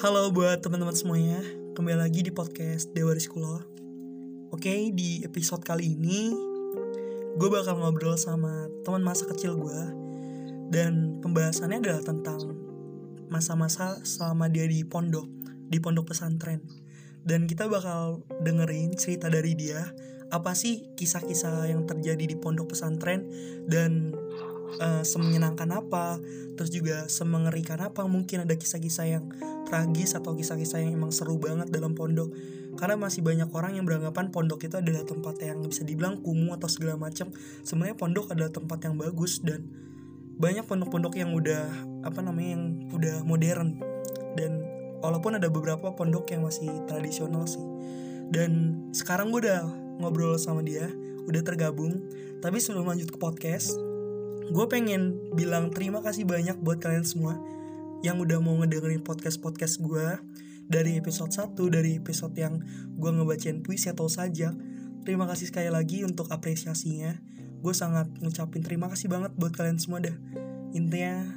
Halo buat teman-teman semuanya, kembali lagi di podcast Dewa Riskulo. Oke, di episode kali ini gue bakal ngobrol sama teman masa kecil gue dan pembahasannya adalah tentang masa-masa selama dia di pondok, di pondok pesantren. Dan kita bakal dengerin cerita dari dia, apa sih kisah-kisah yang terjadi di pondok pesantren dan uh, semenyenangkan apa, terus juga semengerikan apa, mungkin ada kisah-kisah yang tragis atau kisah-kisah yang emang seru banget dalam pondok. Karena masih banyak orang yang beranggapan pondok itu adalah tempat yang bisa dibilang kumuh atau segala macam. Sebenarnya pondok adalah tempat yang bagus dan banyak pondok-pondok yang udah apa namanya yang udah modern dan walaupun ada beberapa pondok yang masih tradisional sih. Dan sekarang gue udah ngobrol sama dia, udah tergabung. Tapi sebelum lanjut ke podcast, gue pengen bilang terima kasih banyak buat kalian semua yang udah mau ngedengerin podcast-podcast gue dari episode 1, dari episode yang gue ngebacain puisi atau saja. Terima kasih sekali lagi untuk apresiasinya. Gue sangat ngucapin terima kasih banget buat kalian semua dah. Intinya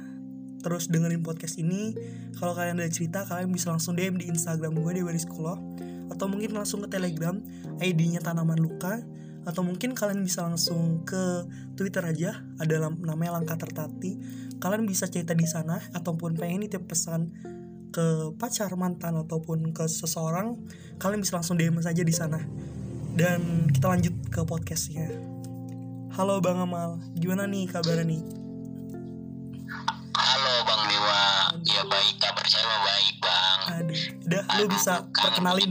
terus dengerin podcast ini. Kalau kalian ada cerita, kalian bisa langsung DM di Instagram gue di Wariskolo atau mungkin langsung ke Telegram ID-nya Tanaman Luka atau mungkin kalian bisa langsung ke Twitter aja ada namanya Langkah Tertati kalian bisa cerita di sana ataupun pengen nitip pesan ke pacar mantan ataupun ke seseorang kalian bisa langsung DM saja di sana. Dan kita lanjut ke podcastnya. Halo bang Amal gimana nih kabarnya nih? Halo bang Dewa. Ya baik. Kabar saya baik bang. Aduh udah lu bisa perkenalin.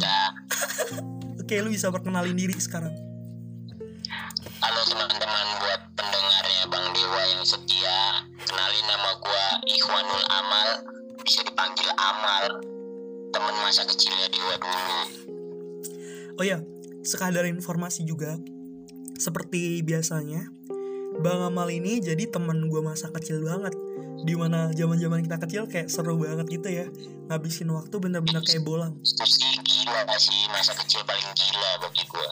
oke lu bisa perkenalin diri sekarang Amal teman masa kecilnya Dewa dulu. Oh ya sekadar informasi juga seperti biasanya Bang Amal ini jadi teman gue masa kecil banget di mana zaman zaman kita kecil kayak seru banget gitu ya ngabisin waktu bener-bener kayak bolang. Sih gila sih masa kecil paling gila bagi gue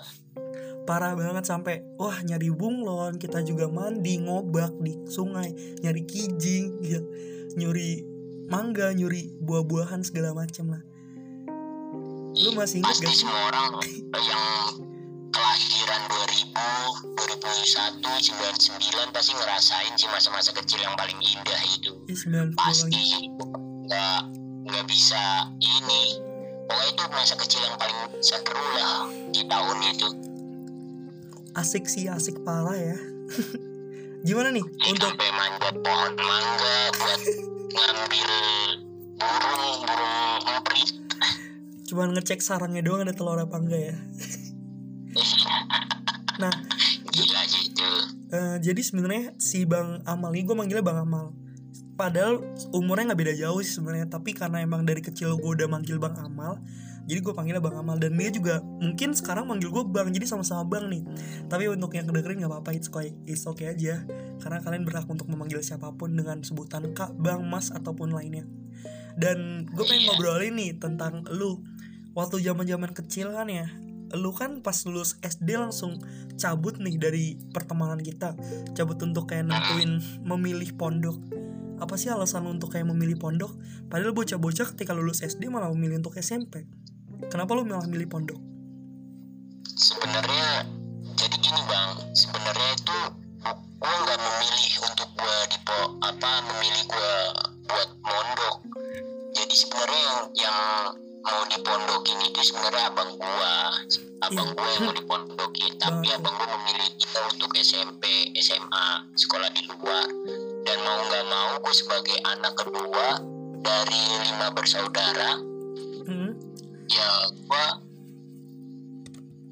parah banget sampai wah nyari bunglon kita juga mandi ngobak di sungai nyari kijing ya nyuri mangga nyuri buah-buahan segala macam lah. Lu masih ingat pasti gak semua orang yang kelahiran 2000 2001 99 pasti ngerasain sih masa-masa kecil yang paling indah itu. Ya, 90 pasti nggak nggak bisa ini. Pokoknya itu masa kecil yang paling seru lah di tahun itu. Asik sih asik parah ya. Gimana nih Ini untuk sampai manjat pohon mangga buat ngambil burung burung emprit cuman ngecek sarangnya doang ada telur apa enggak ya? Nah gila sih itu. eh, jadi sebenarnya si bang Amal ini gue manggilnya bang Amal. Padahal umurnya nggak beda jauh sih sebenarnya. Tapi karena emang dari kecil gue udah manggil bang Amal jadi gue panggilnya bang Amal. Dan dia juga mungkin sekarang manggil gue bang jadi sama-sama bang nih. Tapi untuk yang kedengerin nggak apa-apa it's okay, it's okay aja. Karena kalian berhak untuk memanggil siapa pun dengan sebutan kak bang mas ataupun lainnya. Dan gue pengen ngobrolin nih tentang lu. Waktu zaman zaman kecil kan ya lu kan pas lulus SD langsung cabut nih dari pertemanan kita. Cabut untuk kayak nentuin memilih pondok. Apa sih alasan untuk kayak memilih pondok? Padahal bocah-bocah ketika lulus SD malah memilih untuk SMP kenapa lu malah milih pondok sebenarnya jadi gini bang sebenarnya itu gue nggak memilih untuk gue di apa memilih gue buat mondok jadi sebenarnya yang, yang mau dipondokin itu sebenarnya abang gue abang Iya. gue yang mau dipondokin tapi Bang. abang gue memilih kita untuk SMP SMA sekolah di luar dan mau nggak mau gue sebagai anak kedua dari lima bersaudara hmm? Ya gua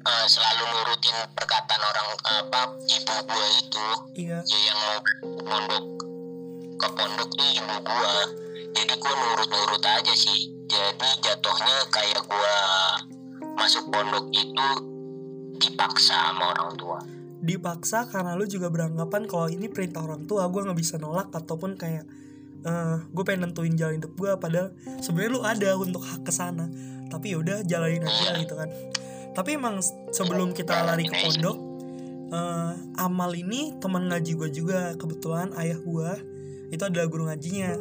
uh, selalu nurutin perkataan orang apa ibu gua itu. Iya. Ya yang mau pondok ke pondok tuh ibu gua. Jadi gua nurut-nurut aja sih. Jadi jatuhnya kayak gua masuk pondok itu dipaksa sama orang tua. Dipaksa karena lu juga beranggapan kalau ini perintah orang tua gue nggak bisa nolak ataupun kayak eh gue pengen nentuin jalan hidup gue padahal sebenarnya lu ada untuk hak ke sana tapi yaudah jalanin aja gitu kan. Tapi emang sebelum kita lari ke pondok eh, Amal ini teman ngaji gue juga kebetulan ayah gue itu adalah guru ngajinya.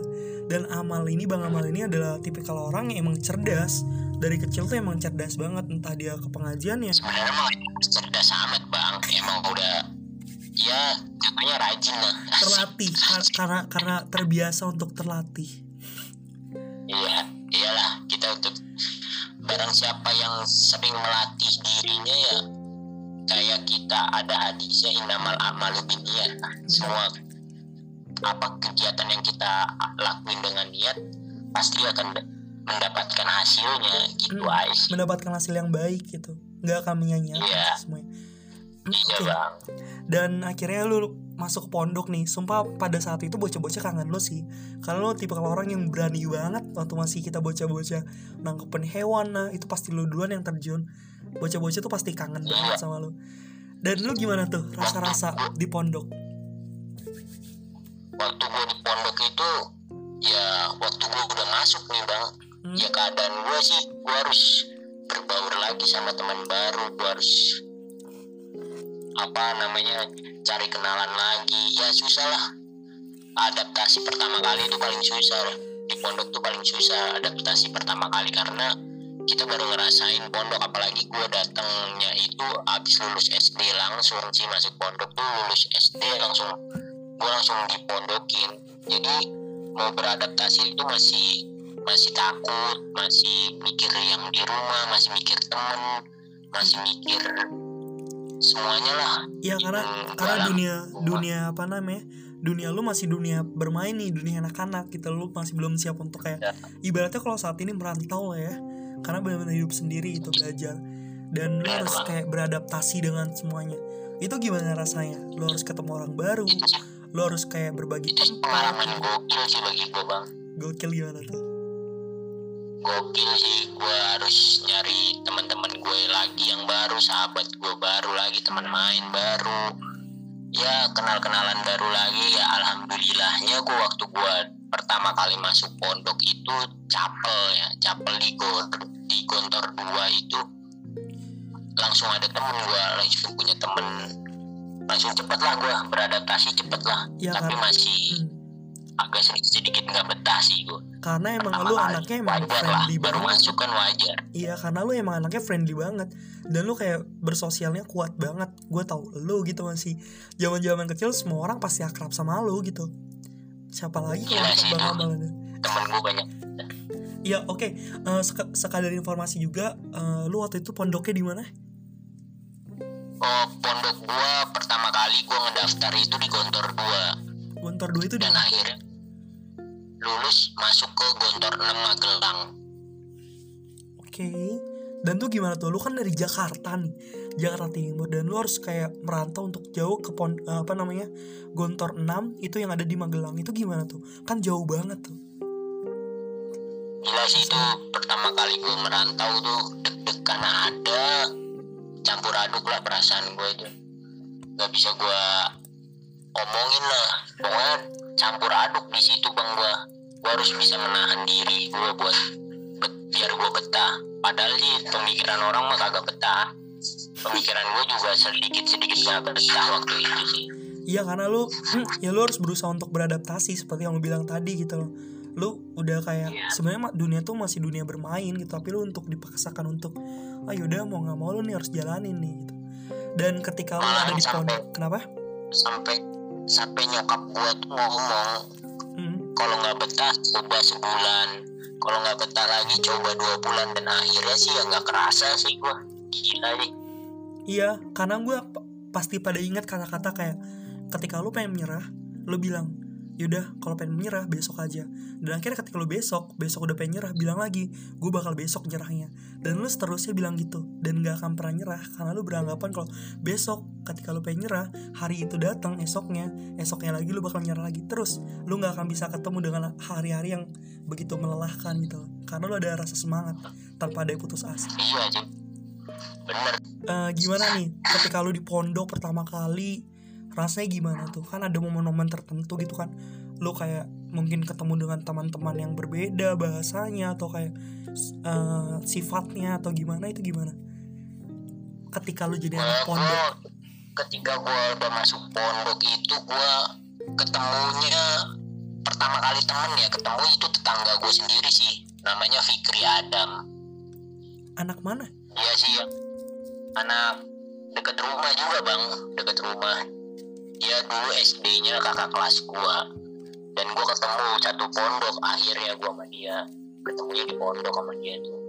Dan Amal ini Bang Amal ini adalah tipikal orang yang emang cerdas. Dari kecil tuh emang cerdas banget entah dia ke pengajian ya. Sebenarnya mah cerdas amat bang. Emang udah ya katanya rajin lah. Terlatih kar- karena karena terbiasa untuk terlatih. Iya siapa yang sering melatih dirinya ya kayak kita ada hadisnya inamal amalu binniat semua apa kegiatan yang kita lakuin dengan niat pasti akan mendapatkan hasilnya gitu Hmm, aja sih mendapatkan hasil yang baik gitu. Nggak akan menyia-nyiakan Iya. semuanya iya Oke. bang. Dan akhirnya lu masuk pondok nih. Sumpah pada saat itu bocah-bocah kangen lu sih. Karena lu tipe orang yang berani banget waktu masih kita bocah-bocah nangkepin hewan. Lah itu pasti lu duluan yang terjun. Bocah-bocah tuh pasti kangen Iya. banget sama lu. Dan lu gimana tuh rasa-rasa di pondok? Waktu gue di pondok itu ya waktu gue udah masuk nih bang. Hmm? ya keadaan gue sih gue harus berbaur lagi sama teman baru. Gue harus apa namanya cari kenalan lagi. Ya susah lah. Adaptasi pertama kali itu paling susah di pondok tuh paling susah adaptasi pertama kali karena kita baru ngerasain pondok. Apalagi gue datangnya itu abis lulus SD langsung sih masuk pondok tuh lulus SD langsung. Gue langsung dipondokin. Jadi mau beradaptasi itu masih masih takut masih mikir yang di rumah masih mikir temen masih mikir semuanya lah. Ya karena karena dunia rumah. dunia apa namanya dunia lu masih dunia bermain nih dunia anak-anak gitu. Lu masih belum siap untuk kayak Ya. ibaratnya kalau saat ini merantau lah ya karena benar-benar hidup sendiri itu belajar. Dan lu harus kayak beradaptasi dengan semuanya. Itu gimana rasanya? Lu harus ketemu orang baru lu harus kayak berbagi itu pengalaman gokil sih bagi gue bang. Gokil gimana tuh? Gokil sih gue harus nyari teman-teman gue lagi yang baru sahabat gue baru lagi teman main baru ya kenal-kenalan baru lagi ya alhamdulillahnya gue waktu gue pertama kali masuk pondok itu capel ya capel di gor di gontor dua itu langsung ada temen gue langsung punya temen langsung cepet lah gue beradaptasi cepet lah Ya, tapi kan? masih Hmm. Agak sedikit sedikit nggak betah sih gue karena emang Pertama lu kali. anaknya emang wajar lah friendly baru banget. masuk kan wajar. Iya karena lu emang anaknya friendly banget. Dan lu kayak bersosialnya kuat banget. Gue tau lu gitu masih. Zaman zaman kecil semua orang pasti akrab sama lu gitu. Siapa lagi kalau Gila sih, Bang ini temen gue banyak. Iya oke. Eh, sek- Sekadar informasi juga eh, Lu waktu itu pondoknya di mana? oh pondok gue pertama kali gue ngedaftar itu di Gontor 2 Gontor 2 itu dan mana? akhirnya lulus masuk ke Gontor 6 Magelang. Oke. Dan tuh gimana tuh? Lu kan dari Jakarta nih Jakarta Timur. Dan lu harus kayak merantau untuk jauh ke pon eh, Apa namanya Gontor 6 Itu yang ada di Magelang. Itu gimana tuh? Kan jauh banget tuh. Gila sih itu pertama kali gue merantau tuh deg-degan ada campur aduk lah perasaan gue itu. Gak bisa gue omongin lah. Pokoknya campur aduk di situ bang gue gue harus bisa menahan diri gue buat biar gue betah padahal sih pemikiran orang mah kagak betah pemikiran gue juga sedikit sedikit gak betah waktu itu sih Iya karena lu ya lu harus berusaha untuk beradaptasi seperti yang lu bilang tadi gitu loh. Lu udah kayak Iya. sebenarnya dunia tuh masih dunia bermain gitu tapi lu untuk dipaksakan untuk ah yaudah mau nggak mau lu nih harus jalanin nih gitu. Dan ketika lu ada di pondok, kenapa? sampai sampai nyokap gue tuh ngomong Hmm, kalau nggak betah coba sebulan. Kalau nggak betah lagi coba dua bulan. Dan akhirnya sih ya nggak kerasa sih gua. Gila nih iya, karena gue pasti pada ingat kata-kata kayak ketika lu pengen menyerah, lu bilang yaudah kalau pengen menyerah besok aja. Dan akhirnya ketika lu besok besok udah pengen nyerah bilang lagi gue bakal besok nyerahnya. Dan lu seterusnya bilang gitu dan gak akan pernah nyerah karena lu beranggapan kalau besok ketika lu pengen nyerah hari itu datang esoknya esoknya lagi lu bakal nyerah lagi terus. Lu nggak akan bisa ketemu dengan hari-hari yang begitu melelahkan gitu karena lu ada rasa semangat tanpa ada putus asa. Iya bener. Eh, gimana nih? Ketika lu di pondok pertama kali rasanya gimana tuh? Kan ada momen-momen tertentu gitu kan. Lu kayak mungkin ketemu dengan teman-teman yang berbeda bahasanya atau kayak eh, sifatnya atau gimana itu gimana? Ketika lu jadi anak pondok. ketika gua udah masuk pondok itu gua ketemunya pertama kali temen ya ketemu itu tetangga gue sendiri sih. Namanya Fikri Adam. Anak mana? Dia sih anak deket rumah juga bang. Deket rumah dia dulu SD-nya kakak kelas gua. Dan gua ketemu satu pondok akhirnya gua sama dia. Ketemunya di pondok sama dia tuh.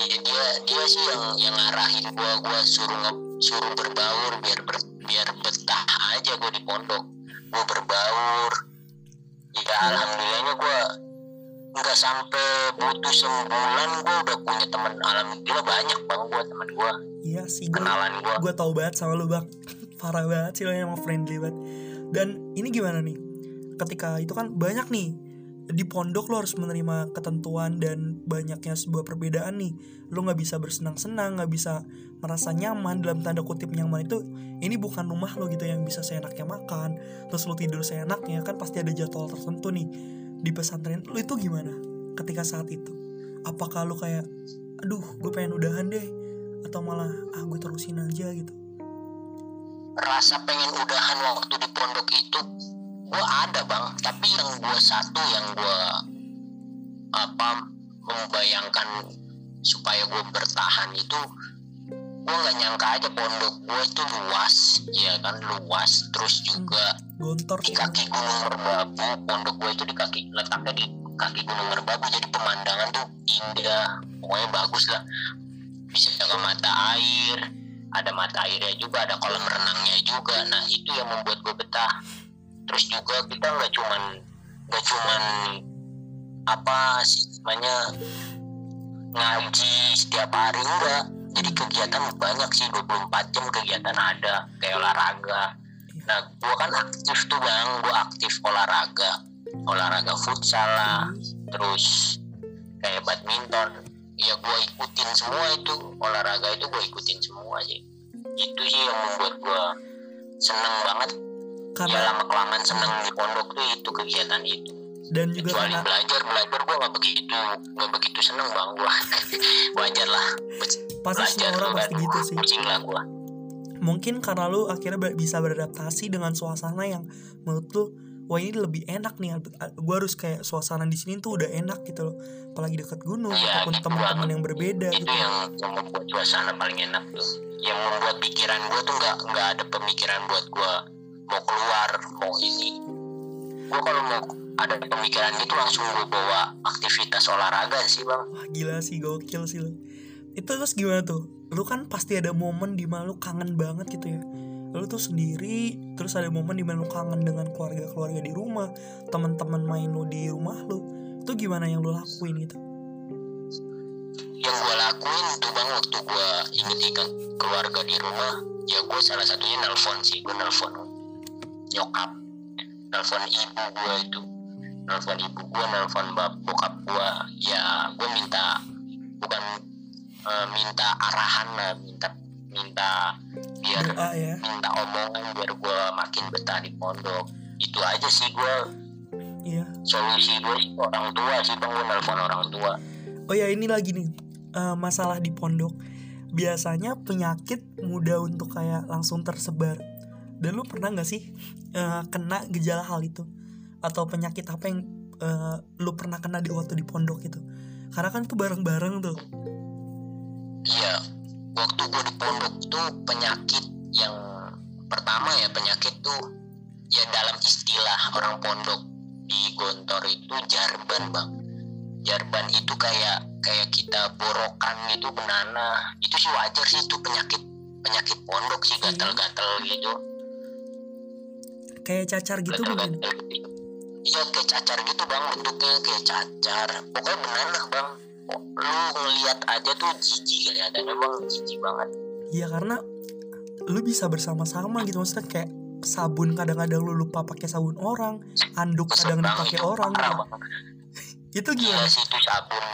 Ya dia dia sih yang yang ngarahin gua gua suruh nge- suruh berbaur biar ber, biar betah aja gua di pondok. Gua berbaur. Ya alhamdulillahnya gua nggak sampai butuh sebulan gua udah punya teman alhamdulillah banyak bang gua teman gua. Iya sih gue kenalan gua. gue tau banget sama lu bang parah banget sih lo emang friendly banget. Dan ini gimana nih? Ketika itu kan banyak nih di pondok lo harus menerima ketentuan dan banyaknya sebuah perbedaan nih. Lo nggak bisa bersenang-senang nggak bisa merasa nyaman dalam tanda kutip nyaman itu ini bukan rumah lo gitu yang bisa seenaknya makan. Terus lo tidur seenaknya kan pasti ada jadwal tertentu nih. Di pesantren lo itu gimana ketika saat itu? Apakah lo kayak aduh gue pengen udahan deh atau malah ah gue terusin aja gitu rasa pengen udahan waktu di pondok itu gua ada bang. Tapi yang gua satu yang gua apa membayangkan supaya gua bertahan itu gua nggak nyangka aja pondok gua itu luas ya kan luas. Terus juga gontor di kaki gunung merbabu pondok gua itu di kaki letaknya di kaki gunung merbabu jadi pemandangan tuh indah. Pokoknya bagus lah. Bisa ke mata air ada mata airnya juga ada kolam renangnya juga. Nah itu yang membuat gue betah. Terus juga kita nggak cuman nggak cuman apa sih namanya ngaji setiap hari enggak jadi kegiatan banyak sih 24 jam kegiatan ada kayak olahraga. Nah gua kan aktif tuh bang. Gua aktif olahraga. Olahraga futsal lah. Terus kayak badminton ya gua ikutin semua itu. Olahraga itu gua ikutin semua sih itu sih yang membuat gua seneng banget. Ya karena lama kelamaan seneng di pondok tuh itu kegiatan itu. Dan juga kecuali karena belajar belajar gua nggak begitu nggak begitu seneng bang gua. Wajar lah. Pasti semua orang pasti gitu sih. Pusing lah gua. Mungkin karena lu akhirnya bisa beradaptasi dengan suasana yang menurut lu wah ini lebih enak nih gue harus kayak suasana di sini tuh udah enak gitu loh. Apalagi dekat gunung Iya, ataupun gitu teman-teman yang berbeda itu gitu. yang, yang membuat suasana paling enak tuh. Yang membuat pikiran gua tuh nggak nggak ada pemikiran buat gua mau keluar mau ini. Gua kalau mau ada pemikiran itu langsung gua bawa aktivitas olahraga sih bang. Wah gila sih gokil sih lu. Itu terus gimana tuh? Lu kan pasti ada momen di mana lu kangen banget gitu ya lu tuh sendiri terus ada momen di mana lu kangen dengan keluarga-keluarga di rumah teman-teman main lu di rumah lu itu gimana yang lu lakuin gitu? Yang gua lakuin tuh bang waktu gua inget ikan keluarga di rumah ya gua salah satunya nelpon sih gua nelpon nyokap nelpon ibu gua itu nelpon ibu gua nelpon bap bokap gua ya gua minta bukan eh, minta arahan lah minta minta biar doa ya minta omongan biar gua makin betah di pondok itu aja sih gua iya solusi gue orang tua sih bang gue nelpon orang tua Oh ya ini lagi nih eh, masalah di pondok. Biasanya penyakit mudah untuk kayak langsung tersebar. Dan lu pernah nggak sih eh, kena gejala hal itu? Atau penyakit apa yang eh, lu pernah kena di waktu di pondok itu? Karena kan itu bareng-bareng tuh. Iya, waktu gue di pondok tuh penyakit yang pertama ya penyakit tuh ya dalam istilah orang pondok di Gontor itu jarban bang. Jarban itu kayak kayak kita borokan gitu benana. Itu sih wajar sih itu penyakit penyakit pondok sih gatal-gatal gitu. Kayak cacar gitu gitu. Iya kayak cacar gitu bang bentuknya kayak cacar. Pokoknya benana bang. Lu ngelihat aja tuh jijik kelihatannya bang jijik banget. Iya karena lu bisa bersama-sama gitu maksudnya kayak sabun kadang-kadang lu lupa pakai sabun orang, anduk kadang dipakai orang. Itu Iya gimana? sih itu sabun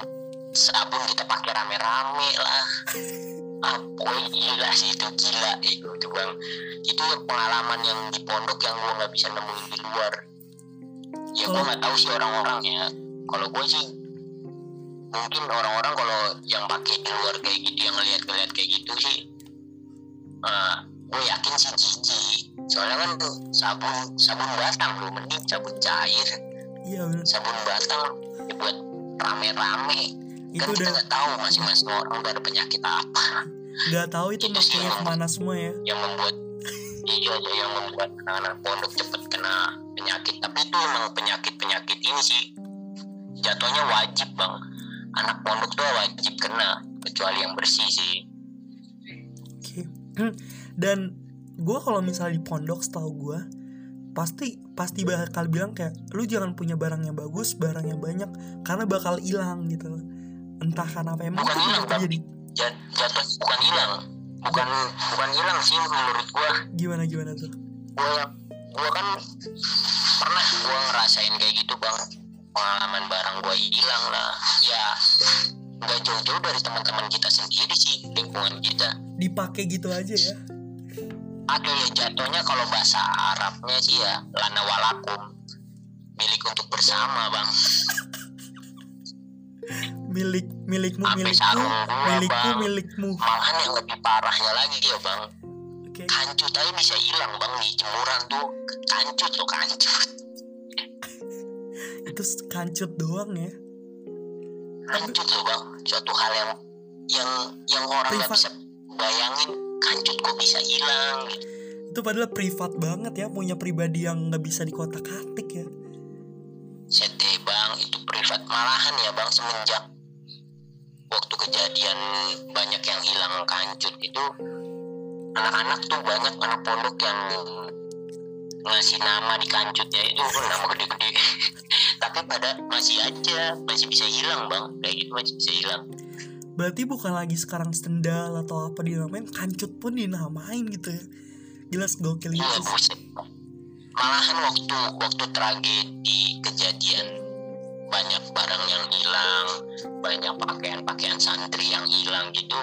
sabun kita pakai rame-rame lah. Ah, pokoknya gila sih itu gila itu, itu bang. Itu pengalaman yang di pondok yang gua nggak bisa nemuin di luar. Ya gua nggak tahu sih orang-orangnya. Kalau gua sih mungkin orang-orang kalau yang pakai di luar kayak gitu yang ngeliat-ngeliat kayak gitu sih, uh, gue yakin sih jijik. Soalnya kan tuh sabun sabun batang loh, mending sabun cair. iya bener. sabun batang ya buat rame-rame. Itu kan kita udah nggak tahu masing-masing orang udah ada penyakit apa. Nggak tahu itu makanya yang- ke mana semua ya. yang membuat iya ya, yang membuat anak-anak pondok cepet kena penyakit. Tapi itu emang penyakit-penyakit ini sih. Jatuhnya wajib bang anak pondok tuh wajib kena kecuali yang bersih sih Oke. Dan gue kalau misalnya di pondok setahu gue pasti pasti bakal bilang kayak lu jangan punya barang yang bagus, barang yang banyak karena bakal hilang gitu. loh. Entah karena apa emang Bukan hilang, bakal terjadi. Ja- jatuh bukan hilang bukan bukan hilang sih menurut gua Gimana gimana tuh? gua gua kan pernah gua ngerasain kayak gitu bang pengalaman barang gua hilang lah ya nggak jauh-jauh dari teman-teman kita sendiri sih lingkungan kita Dipakai gitu aja ya. Oke ya jatuhnya kalau bahasa Arabnya sih ya lana walakum milik untuk bersama bang Milik milikmu Sampai milikku, milikku Bang. milikmu. malahan yang lebih parahnya lagi ya bang Oke. kancut aja bisa hilang bang di jemuran tuh kancut loh kancut Itu kancut doang ya. kancut loh bang suatu hal yang yang yang orang nggak bisa bayangin kancut kok bisa hilang gitu. Itu padahal privat banget ya, punya pribadi yang nggak bisa dikotak-atik ya. sete bang itu privat malahan ya bang semenjak waktu kejadian banyak yang hilang kancut itu anak-anak tuh banyak anak pondok yang ngasih nama di kancutnya itu nama gede-gede tapi pada masih aja masih bisa hilang bang. Kayak gitu masih bisa hilang. Berarti bukan lagi sekarang sendal atau apa dinamain, kancut pun dinamain gitu ya. Jelas gokil iya itu malahan waktu waktu tragedi kejadian banyak barang yang hilang banyak pakaian-pakaian santri yang hilang gitu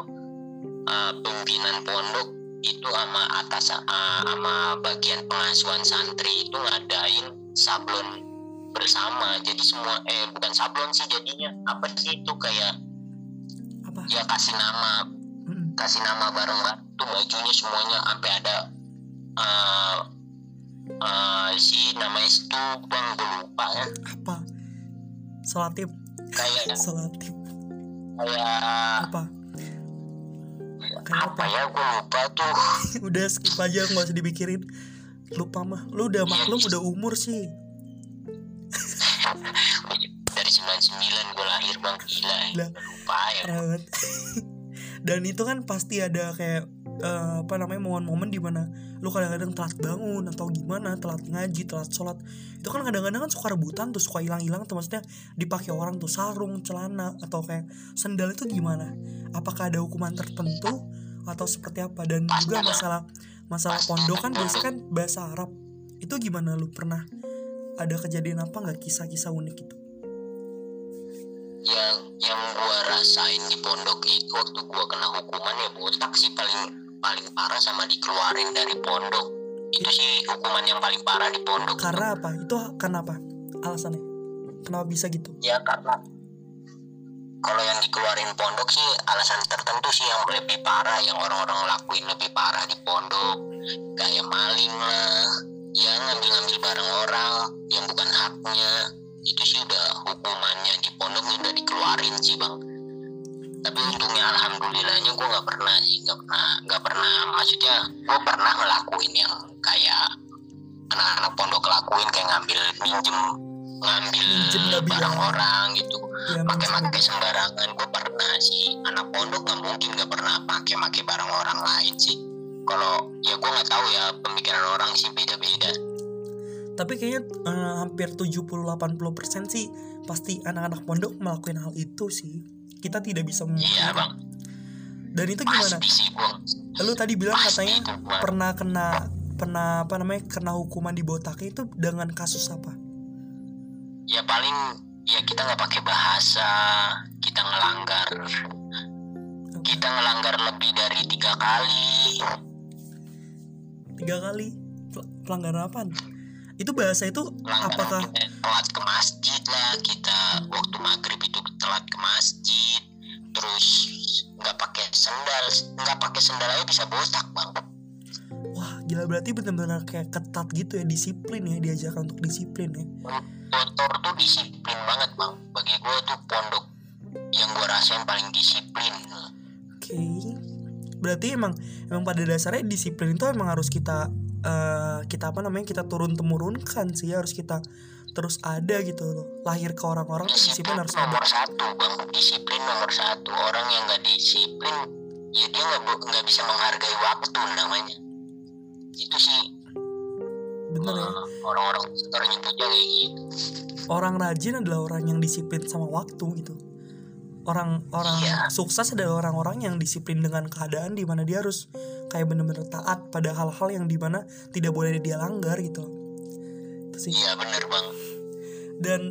eh, pimpinan pondok itu sama atas eh, sama bagian pengasuhan santri itu ngadain sablon bersama jadi semua eh bukan sablon sih jadinya apa sih itu kayak Apa? ya kasih nama Mm-mm. kasih nama bareng tuh bajunya semuanya sampai ada eh eh, si namanya itu bang gue lupa ya Apa? Selatip, kayak selatip. kayak Apa? Kayak apa ya gue lupa tuh udah skip aja nggak usah dipikirin lupa mah lu udah maklum udah umur sih 99 gue lahir bang. Gila Lah. lupa ya. dan itu kan pasti ada kayak eh, apa namanya momen-momen di mana lu kadang-kadang telat bangun atau gimana telat ngaji telat sholat. Itu kan kadang-kadang kan suka rebutan tuh suka hilang-hilang tuh. Maksudnya dipakai orang tuh sarung celana atau kayak sendal itu gimana? Apakah ada hukuman tertentu atau seperti apa? Dan juga masalah masalah pondok kan biasanya kan bahasa Arab. Itu gimana? Lu pernah ada kejadian apa nggak kisah-kisah unik itu yang yang gue rasain di pondok itu waktu gue kena hukuman ya botak sih paling paling parah sama dikeluarin dari pondok. Itu sih hukuman yang paling parah di pondok. Karena apa? Itu kenapa alasannya? Kenapa bisa gitu? Ya karena kalau yang dikeluarin pondok sih alasan tertentu sih yang lebih parah yang orang-orang lakuin lebih parah di pondok. Kayak maling lah ya ngambil-ngambil barang orang yang bukan haknya itu sih udah hukumannya di pondok udah dikeluarin sih bang. Tapi untungnya alhamdulillahnya gue nggak pernah sih nggak pernah nggak pernah maksudnya gue pernah ngelakuin yang kayak anak-anak pondok lakuin kayak ngambil minjem ngambil Minjem barang orang gitu. Ya pakai-pakai sembarangan gue pernah sih. Anak pondok nggak mungkin nggak pernah pakai-pakai barang orang lain sih. Kalau ya gue nggak tahu ya pemikiran orang sih beda-beda tapi kayaknya eh, hampir 70-80% sih pasti anak-anak pondok melakukan hal itu sih. Kita tidak bisa iya bang. Dan itu gimana? pasti sih gue lu tadi bilang pasti katanya itu Bang. pernah kena pernah apa namanya kena hukuman di botak itu dengan kasus apa? Ya paling ya kita nggak pakai bahasa kita ngelanggar. Kita ngelanggar lebih dari tiga kali. Tiga kali? Pel- pelanggaran apa itu bahasa itu Pelanggaran apakah telat ke masjid lah kita waktu maghrib itu telat ke masjid terus nggak pakai sendal nggak pakai sendal aja bisa botak bang. Wah gila berarti benar-benar kayak ketat gitu ya disiplin ya diajarkan untuk disiplin ya. Motor tuh gue tuh pondok yang gue rasain paling disiplin. Oke. Berarti emang emang pada dasarnya disiplin itu emang harus kita eh, kita apa namanya kita turun temurunkan sih harus kita terus ada gitu loh. Lahir ke orang-orang tuh disiplin harus ada. nomor satu bang disiplin nomor satu orang yang nggak disiplin ya dia nggak nggak bisa menghargai waktu namanya itu sih Bener ya. eh, orang-orang nyebutnya kayak gitu Orang rajin adalah orang yang disiplin sama waktu gitu. Orang orang Iya. sukses adalah orang-orang yang disiplin dengan keadaan di mana dia harus kayak bener-bener taat pada hal-hal yang di mana tidak boleh dia langgar gitu. loh. Itu sih. iya bener bang Dan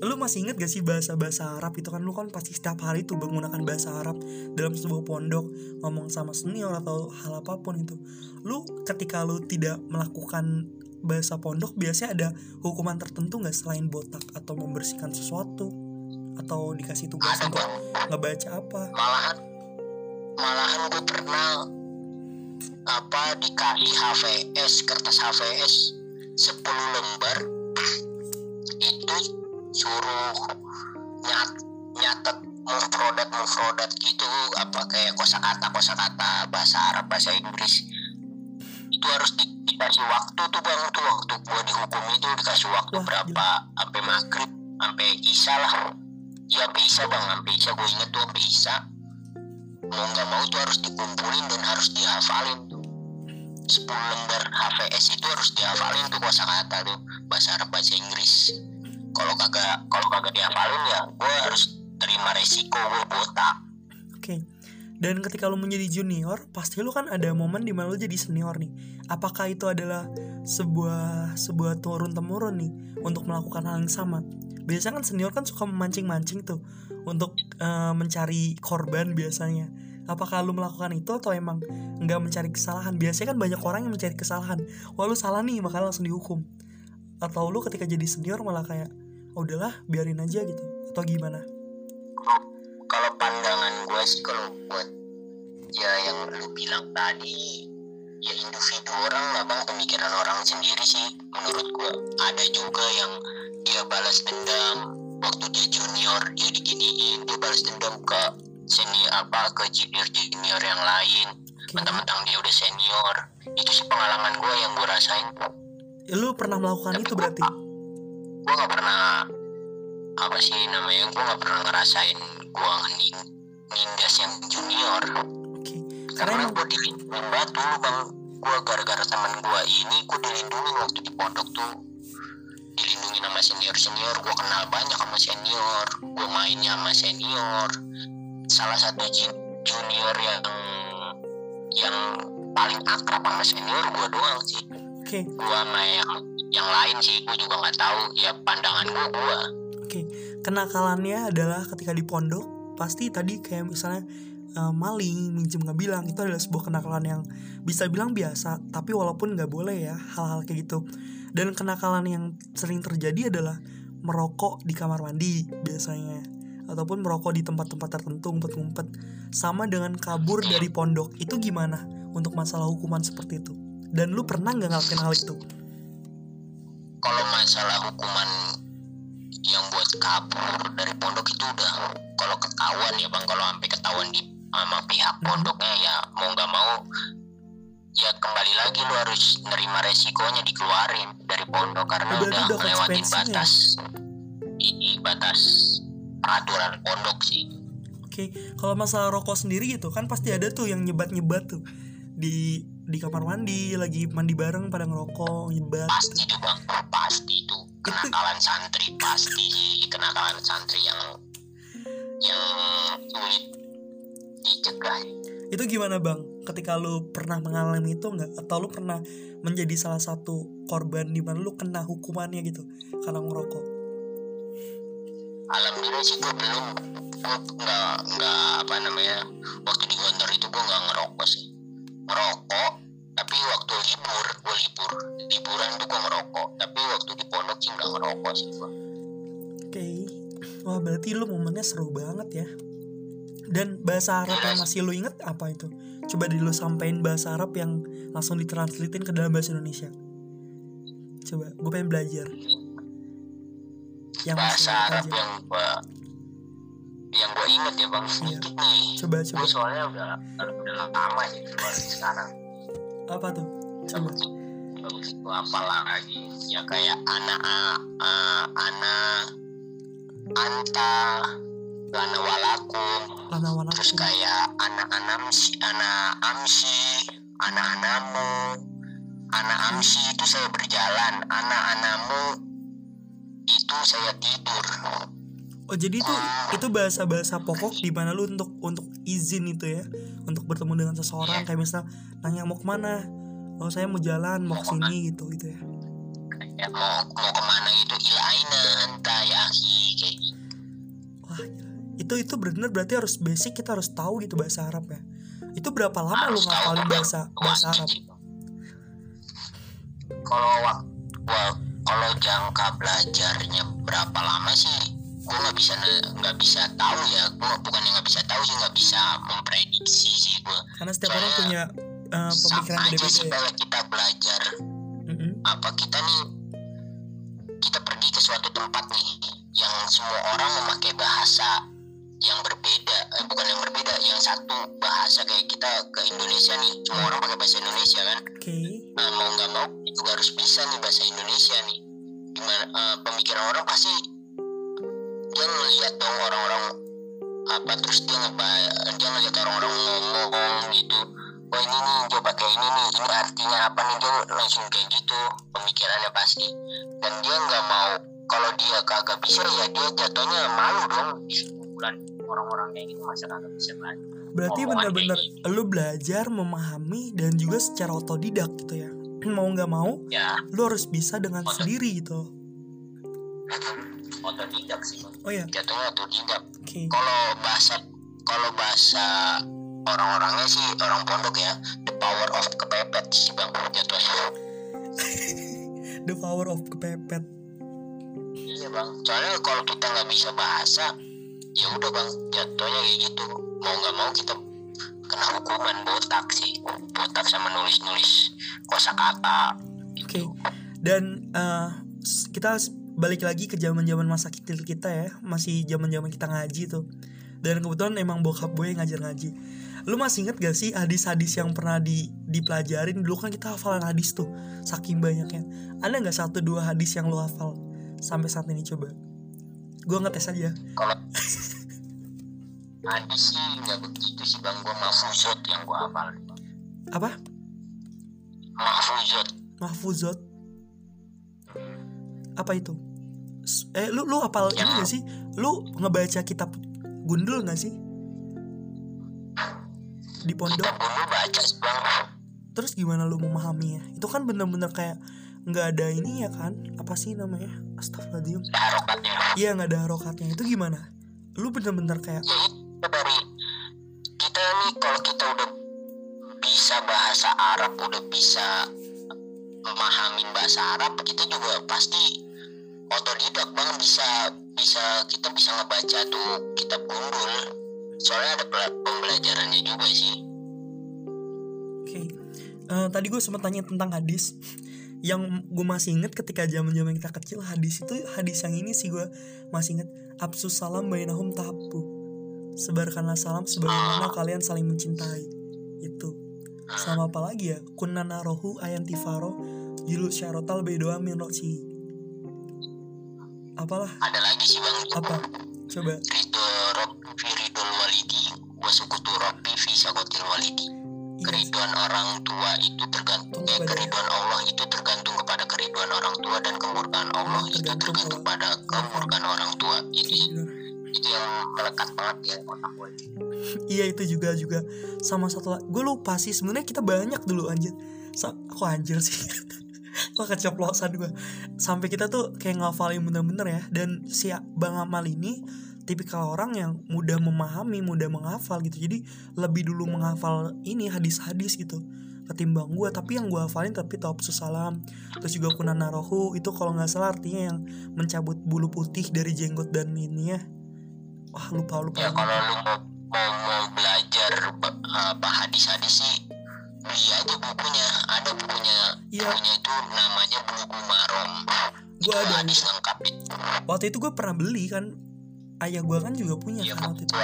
lu masih inget gak sih bahasa-bahasa Arab itu kan lu kan pasti setiap hari tuh menggunakan bahasa Arab dalam sebuah pondok ngomong sama senior atau hal apa pun itu. Lu ketika lu tidak melakukan bahasa pondok biasanya ada hukuman tertentu nggak selain botak atau membersihkan sesuatu atau dikasih tugas ada untuk ngebaca apa? malahan malahan gue pernah apa dikasih HVS kertas HVS 10 lembar itu suruh nyat nyatet mufrodat mufrodat gitu apa kayak kosakata kosakata bahasa Arab bahasa Inggris. Itu harus di- dikasih waktu tuh bang tuh waktu gua dihukum itu dikasih waktu Wah, berapa sampai maghrib sampai isya lah ya isya bang isya gue inget tuh isya mau nggak mau tuh harus dikumpulin dan harus dihafalin tuh 10 lembar HVS itu harus dihafalin tuh kosakata tuh bahasa Arab bahasa Inggris kalau kagak kalau kagak dihafalin ya gue harus terima resiko gue botak Oke. Dan ketika lu menjadi junior, pasti lu kan ada momen di mana lu jadi senior nih. Apakah itu adalah sebuah sebuah turun temurun nih untuk melakukan hal yang sama? Biasanya kan senior kan suka memancing-mancing tuh untuk eh, mencari korban biasanya. Apakah lu melakukan itu atau emang nggak mencari kesalahan? Biasanya kan banyak orang yang mencari kesalahan. Wah lu salah nih, maka langsung dihukum. Atau lu ketika jadi senior malah kayak, "Oh, udahlah, biarin aja gitu. Atau gimana? kalau pandangan gue sih kalau buat ya yang lu bilang tadi ya individu orang lah bang pemikiran orang sendiri sih menurut gue ada juga yang dia balas dendam waktu dia junior dia diginiin. Dia balas dendam ke senior apa ke junior junior yang lain. Mentang-mentang dia udah senior. Itu sih pengalaman gue yang gue rasain. Lu pernah melakukan itu berarti? gue nggak pernah apa sih namanya gue nggak pernah ngerasain gue nindas yang junior. Karena karena emang gue dilindungi banget dulu bang. Gue gara-gara teman gue ini gue dilindungi waktu di pondok tuh. Dilindungi sama senior senior gue kenal banyak sama senior. Gue mainnya sama senior. Salah satu junior yang yang paling akrab sama senior gue doang sih. Oke, gue sama yang yang lain sih. Gue juga nggak tahu. Ya pandangan gue gue oke. Kenakalannya adalah ketika di pondok pasti tadi kayak misalnya eh, maling, minjem nggak bilang itu adalah sebuah kenakalan yang bisa bilang biasa, tapi walaupun nggak boleh ya hal-hal kayak gitu. Dan kenakalan yang sering terjadi adalah merokok di kamar mandi biasanya. Ataupun merokok di tempat-tempat tertentu ngumpet-ngumpet. Sama dengan kabur dari pondok itu gimana untuk masalah hukuman seperti itu? Dan lu pernah nggak ngelakuin hal itu? Kalau masalah hukuman yang buat kabur dari pondok itu udah kalau ketahuan ya bang. Kalau sampai ketahuan di sama pihak Hmm. pondoknya ya mau nggak mau ya kembali lagi lu harus nerima resikonya dikeluarin dari pondok karena udah udah ngelewatin konsekuensinya. batas. Ini batas peraturan pondok sih. Oke, kalau masalah rokok sendiri gitu kan pasti ada tuh yang nyebat-nyebat tuh. Di di kamar mandi lagi mandi bareng pada ngerokok nyebat pasti tuh bang pasti tuh kenakalan santri pasti kenakalan santri yang yang sulit dicegah Itu gimana bang? Ketika lu pernah mengalami itu nggak? Atau lu pernah menjadi salah satu korban di mana lu kena hukumannya gitu karena ngerokok? alhamdulillah sih gue belum gue nggak nggak apa namanya waktu di Gondor itu gue nggak ngerokok sih ngerokok tapi waktu libur gue libur liburan tuh gue ngerokok tapi waktu di pondok sih nggak ngerokok sih gue Oke, wah berarti lu momennya seru banget ya. Dan bahasa Arab yang masih lu inget apa itu? Coba di lu sampein bahasa Arab yang langsung ditranslatein ke dalam bahasa Indonesia. Coba, gue pengen belajar. Yang bahasa Arab aja. yang gue yang gue inget ya bang sedikit nih coba coba gue soalnya udah udah lama sih sekarang apa tuh coba bagus itu apa lagi ya kayak anak uh, anak anta lana walakum lana walakum terus kayak anak anamsi anak amsi anak anamu. Anak amsi itu saya berjalan anak anamu itu saya tidur. Oh jadi itu itu bahasa-bahasa pokok di mana lu untuk untuk izin itu ya untuk bertemu dengan seseorang kayak misal nanya mau ke mana? Oh saya mau jalan mau ke sini gitu gitu ya. Ya mau mau ke mana itu? Ila aina anta ya akhi kayak gitu. Itu itu benar berarti harus basic kita harus tahu gitu bahasa Arab ya itu berapa lama lu Harus tahu, ngafalin Bang. bahasa bahasa Arab? Kalau wak- wa- kalau jangka belajarnya berapa lama sih? Gue nggak bisa nggak bisa tahu ya. Gue bukan yang nggak bisa tahu sih nggak bisa memprediksi sih gue karena setiap orang Soalnya punya uh, pemikiran aja beda-beda sih ya. kalau kita belajar. Mm-mm. apa kita nih kita pergi ke suatu tempat nih yang semua orang memakai bahasa yang berbeda eh, bukan yang berbeda yang satu bahasa kayak kita ke Indonesia nih. Semua orang pakai bahasa Indonesia kan. Oke. Nah, mau nggak mau juga harus bisa nih bahasa Indonesia nih. Gimana eh, pemikiran orang pasti dia ngelihat dong orang-orang apa terus dia ngeba dia ngelihat orang-orang ngomong gitu. Wah ini nih dia pakai ini nih ini artinya apa nih? Dia langsung kayak gitu pemikirannya pasti. Dan dia nggak mau kalau dia kagak bisa ya dia jatuhnya malu dong sekumpulan orang-orang kayak gitu masa kagak bisa belajar? Berarti benar-benar lu belajar memahami dan juga secara otodidak gitu ya. Mau nggak mau ya. lu harus bisa dengan Otot- sendiri gitu. Otodidak sih oh ya jatuhnya otodidak. Oke. Kalau bahasa kalau bahasa orang-orangnya sih orang pondok ya the power of kepepet sih bang jatuhnya. The power of kepepet. Iya bang. Soalnya kalau kita nggak bisa bahasa ya udah bang jatuhnya kayak gitu mau nggak mau kita kena hukuman botak sih botak sama nulis-nulis kosakata Oke. Dan eh, s- kita balik lagi ke zaman-zaman masa kecil kita ya, masih zaman-zaman kita ngaji tuh. Dan kebetulan emang bokap gue ngajar ngaji. Lu masih inget gak sih hadis-hadis yang pernah di dipelajarin dulu kan kita hafalan hadis tuh saking banyaknya. Ada nggak satu dua hadis yang lu hafal sampai saat ini coba? Gue ngetes aja. kalau hadis sih nggak begitu sih bang gua mahfuzot yang gua hafal Apa? mahfuzot Mahfuzot. Apa itu? Eh lu lu hafal ini gak sih? Lu ngebaca kitab gundul gak sih? Di pondok? kita dulu baca sih bang Terus gimana lu memahaminya? Itu kan bener-bener kayak nggak ada ini ya kan? Apa sih namanya? Astagfirullahaladzim. Iya nggak ada harokatnya. Itu gimana? Lu bener-bener kayak ya itu dari kita nih kalau kita udah bisa bahasa Arab udah bisa memahamin bahasa Arab kita juga pasti otodidak bang bisa bisa kita bisa ngebaca tuh kitab gundul soalnya ada pembelajarannya juga sih Oke. Eh, tadi gue sempat tanya tentang hadis. Yang gue masih inget ketika zaman zaman kita kecil hadis itu hadis yang ini sih gue masih inget. Absus salam bainahum tahabu. Sebarkanlah salam sebagaimana kalian saling mencintai. Itu. Sama apa lagi ya? Kunna narohu ayan tifaro jilu syarotal bedoa min roci. Apalah? ada lagi sih bang Apa? Coba. ridho robbi fi ridhol walidi wasukutu fi sakotil walidi. Keriduan orang tua itu tergantung eh, keriduan Allah itu tergantung kepada keriduan orang tua dan kemurkaan Allah itu Tergantung pada kemurkaan orang tua Oke, bener. itu yang melekat banget ya otak gue Iya itu juga juga sama satu gue lupa sih sebenarnya kita banyak dulu anjir. Sa kok anjir sih? kok keceplosan gue. Sampai kita tuh kayak ngafalin bener-bener ya dan si Bang Amal ini tipikal orang yang mudah memahami, mudah menghafal gitu. Jadi lebih dulu menghafal ini hadis-hadis gitu ketimbang gue tapi yang gue hafalin tapi topsus salam terus juga kunan narohu itu kalau nggak salah artinya yang mencabut bulu putih dari jenggot dan ini ya. Wah lupa lupa. Ya kalau lu mau mau, mau belajar apa hadis-hadis sih beli aja bukunya. Ada bukunya. Iya. bukunya itu namanya buku marom. Gue ada hadis lengkap. Waktu itu gue pernah beli kan ayah gue kan juga punya Iya, kan waktu itu.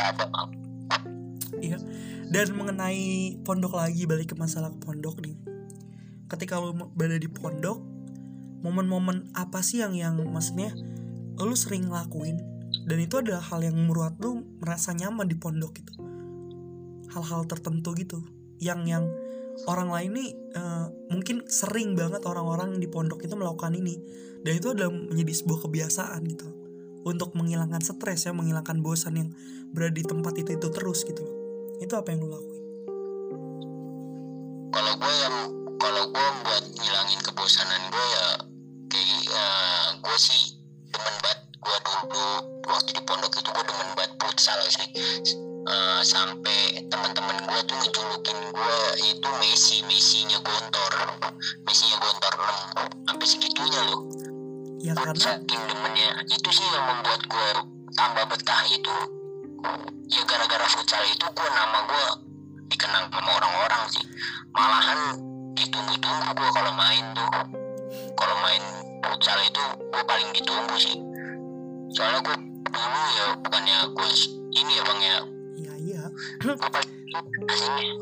Iya. Dan mengenai pondok lagi balik ke masalah ke pondok nih. Ketika lu berada di pondok, momen-momen apa sih yang yang maksudnya lu sering lakuin dan itu adalah hal yang menurut lu merasa nyaman di pondok gitu. Hal-hal tertentu gitu yang yang orang lain nih eh, mungkin sering banget orang-orang di pondok itu melakukan ini dan itu adalah menjadi sebuah kebiasaan gitu untuk menghilangkan stres ya menghilangkan bosan yang berada di tempat itu itu terus gitu itu apa yang lu lakuin Kalau gue yang kalau gue buat ngilangin kebosanan gue ya kayak uh, gue sih demen banget gue dulu waktu di pondok itu gue demen banget futsal sih. Eh, sampai teman-teman gue tuh ngejulukin gue itu Messi, Messi-nya Gontor, Messi-nya Gontor 6 sampai segitunya loh. Ya karena saking demennya itu sih yang membuat gue tambah betah itu. Ya gara-gara futsal itu gue nama gue dikenang sama orang-orang sih. Malahan ditunggu-tunggu gue kalau main tuh. Kalau main futsal itu gue paling ditunggu sih. Soalnya gue dulu ya bukannya gue ini ya bang ya. Iya iya. Gue paling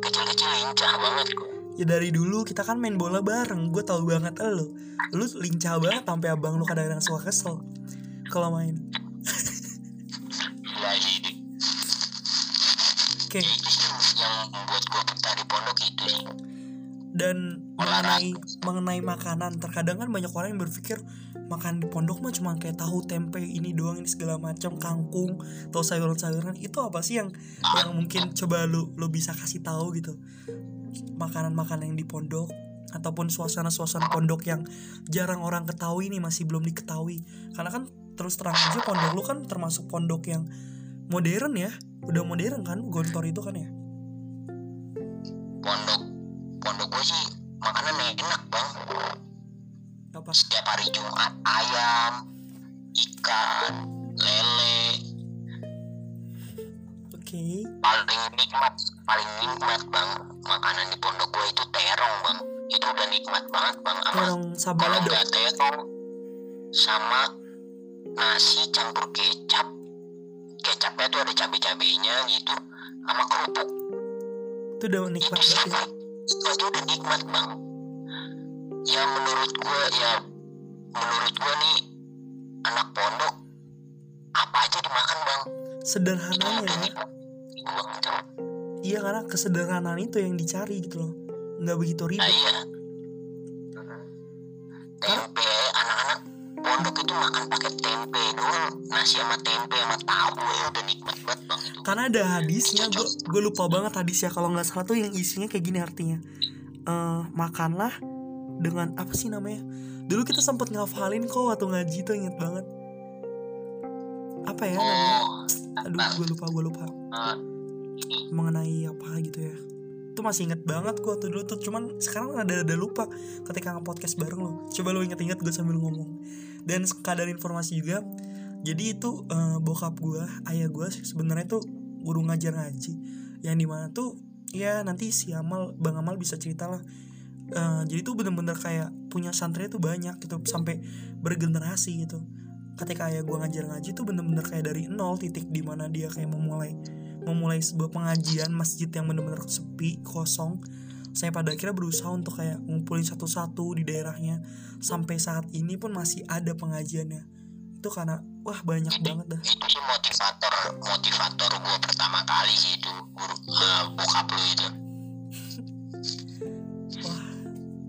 kecil-kecil lincah banget gue ya dari dulu kita kan main bola bareng gue tahu banget lo lu lincah banget sampai abang lu kadang-kadang suka kesel kalau main. Oke. Ya yang membuat gue betah di pondok itu sih. Dan mengenai mengenai makanan terkadang kan banyak orang yang berpikir makan di pondok mah cuma kayak tahu tempe ini doang ini segala macam kangkung atau sayuran-sayuran itu apa sih yang yang mungkin coba lu lu bisa kasih tahu gitu makanan-makanan yang di pondok ataupun suasana-suasana pondok yang jarang orang ketahui nih masih belum diketahui. Karena kan terus terang aja pondok lu kan termasuk pondok yang modern ya udah modern kan gontor itu kan ya? Pondok pondok gue sih makanan enak bang. Apa? Setiap hari Jumat ayam ikan lele oke paling nikmat paling nikmat bang. Makanan di pondok gue itu terong bang. Itu udah nikmat banget bang. Sama terong sabalado terong sama nasi campur kecap. Kecapnya tuh ada cabai-cabainya gitu sama kerupuk. Itu udah nikmat itu ya? itu udah nikmat bang. Ya menurut gue ya menurut gue nih anak pondok apa aja dimakan bang? Itu sederhananya udah ya iya karena kesederhanaan itu yang dicari gitu loh. Nggak begitu nah ribet iya tempe anak-anak pondok itu makan pakai tempe doang. Nasi sama tempe sama tahu ya udah nikmat banget bang itu. Karena ada hadisnya gue gue lupa banget hadisnya. Kalau nggak salah tuh yang isinya kayak gini artinya. Eh makanlah dengan apa sih namanya? Dulu kita sempat ngafalin kok waktu ngaji tuh inget banget. Apa ya namanya? oh aduh gue lupa gue lupa. Eh, mengenai apa gitu ya. Itu masih inget banget gue tuh dulu tuh cuman sekarang ada ada lupa ketika nge-podcast bareng lo coba lo inget-inget gue sambil ngomong. Dan sekadar informasi juga jadi itu eh, bokap gue ayah gue sebenarnya tuh guru ngajar ngaji. Yang di mana tuh ya nanti si Amal bang Amal bisa cerita lah. Eh, jadi tuh bener-bener kayak punya santri tuh banyak gitu sampai bergenerasi gitu. Ketika ayah gue ngajar ngaji tuh bener-bener kayak dari nol titik di mana dia kayak memulai memulai sebuah pengajian masjid yang benar-benar sepi kosong saya pada akhirnya berusaha untuk kayak ngumpulin satu-satu di daerahnya. Sampai saat ini pun masih ada pengajiannya. Itu karena wah banyak banget dah. itu sih motivator motivator gue pertama kali sih itu guru eh, bokap lu itu. Wah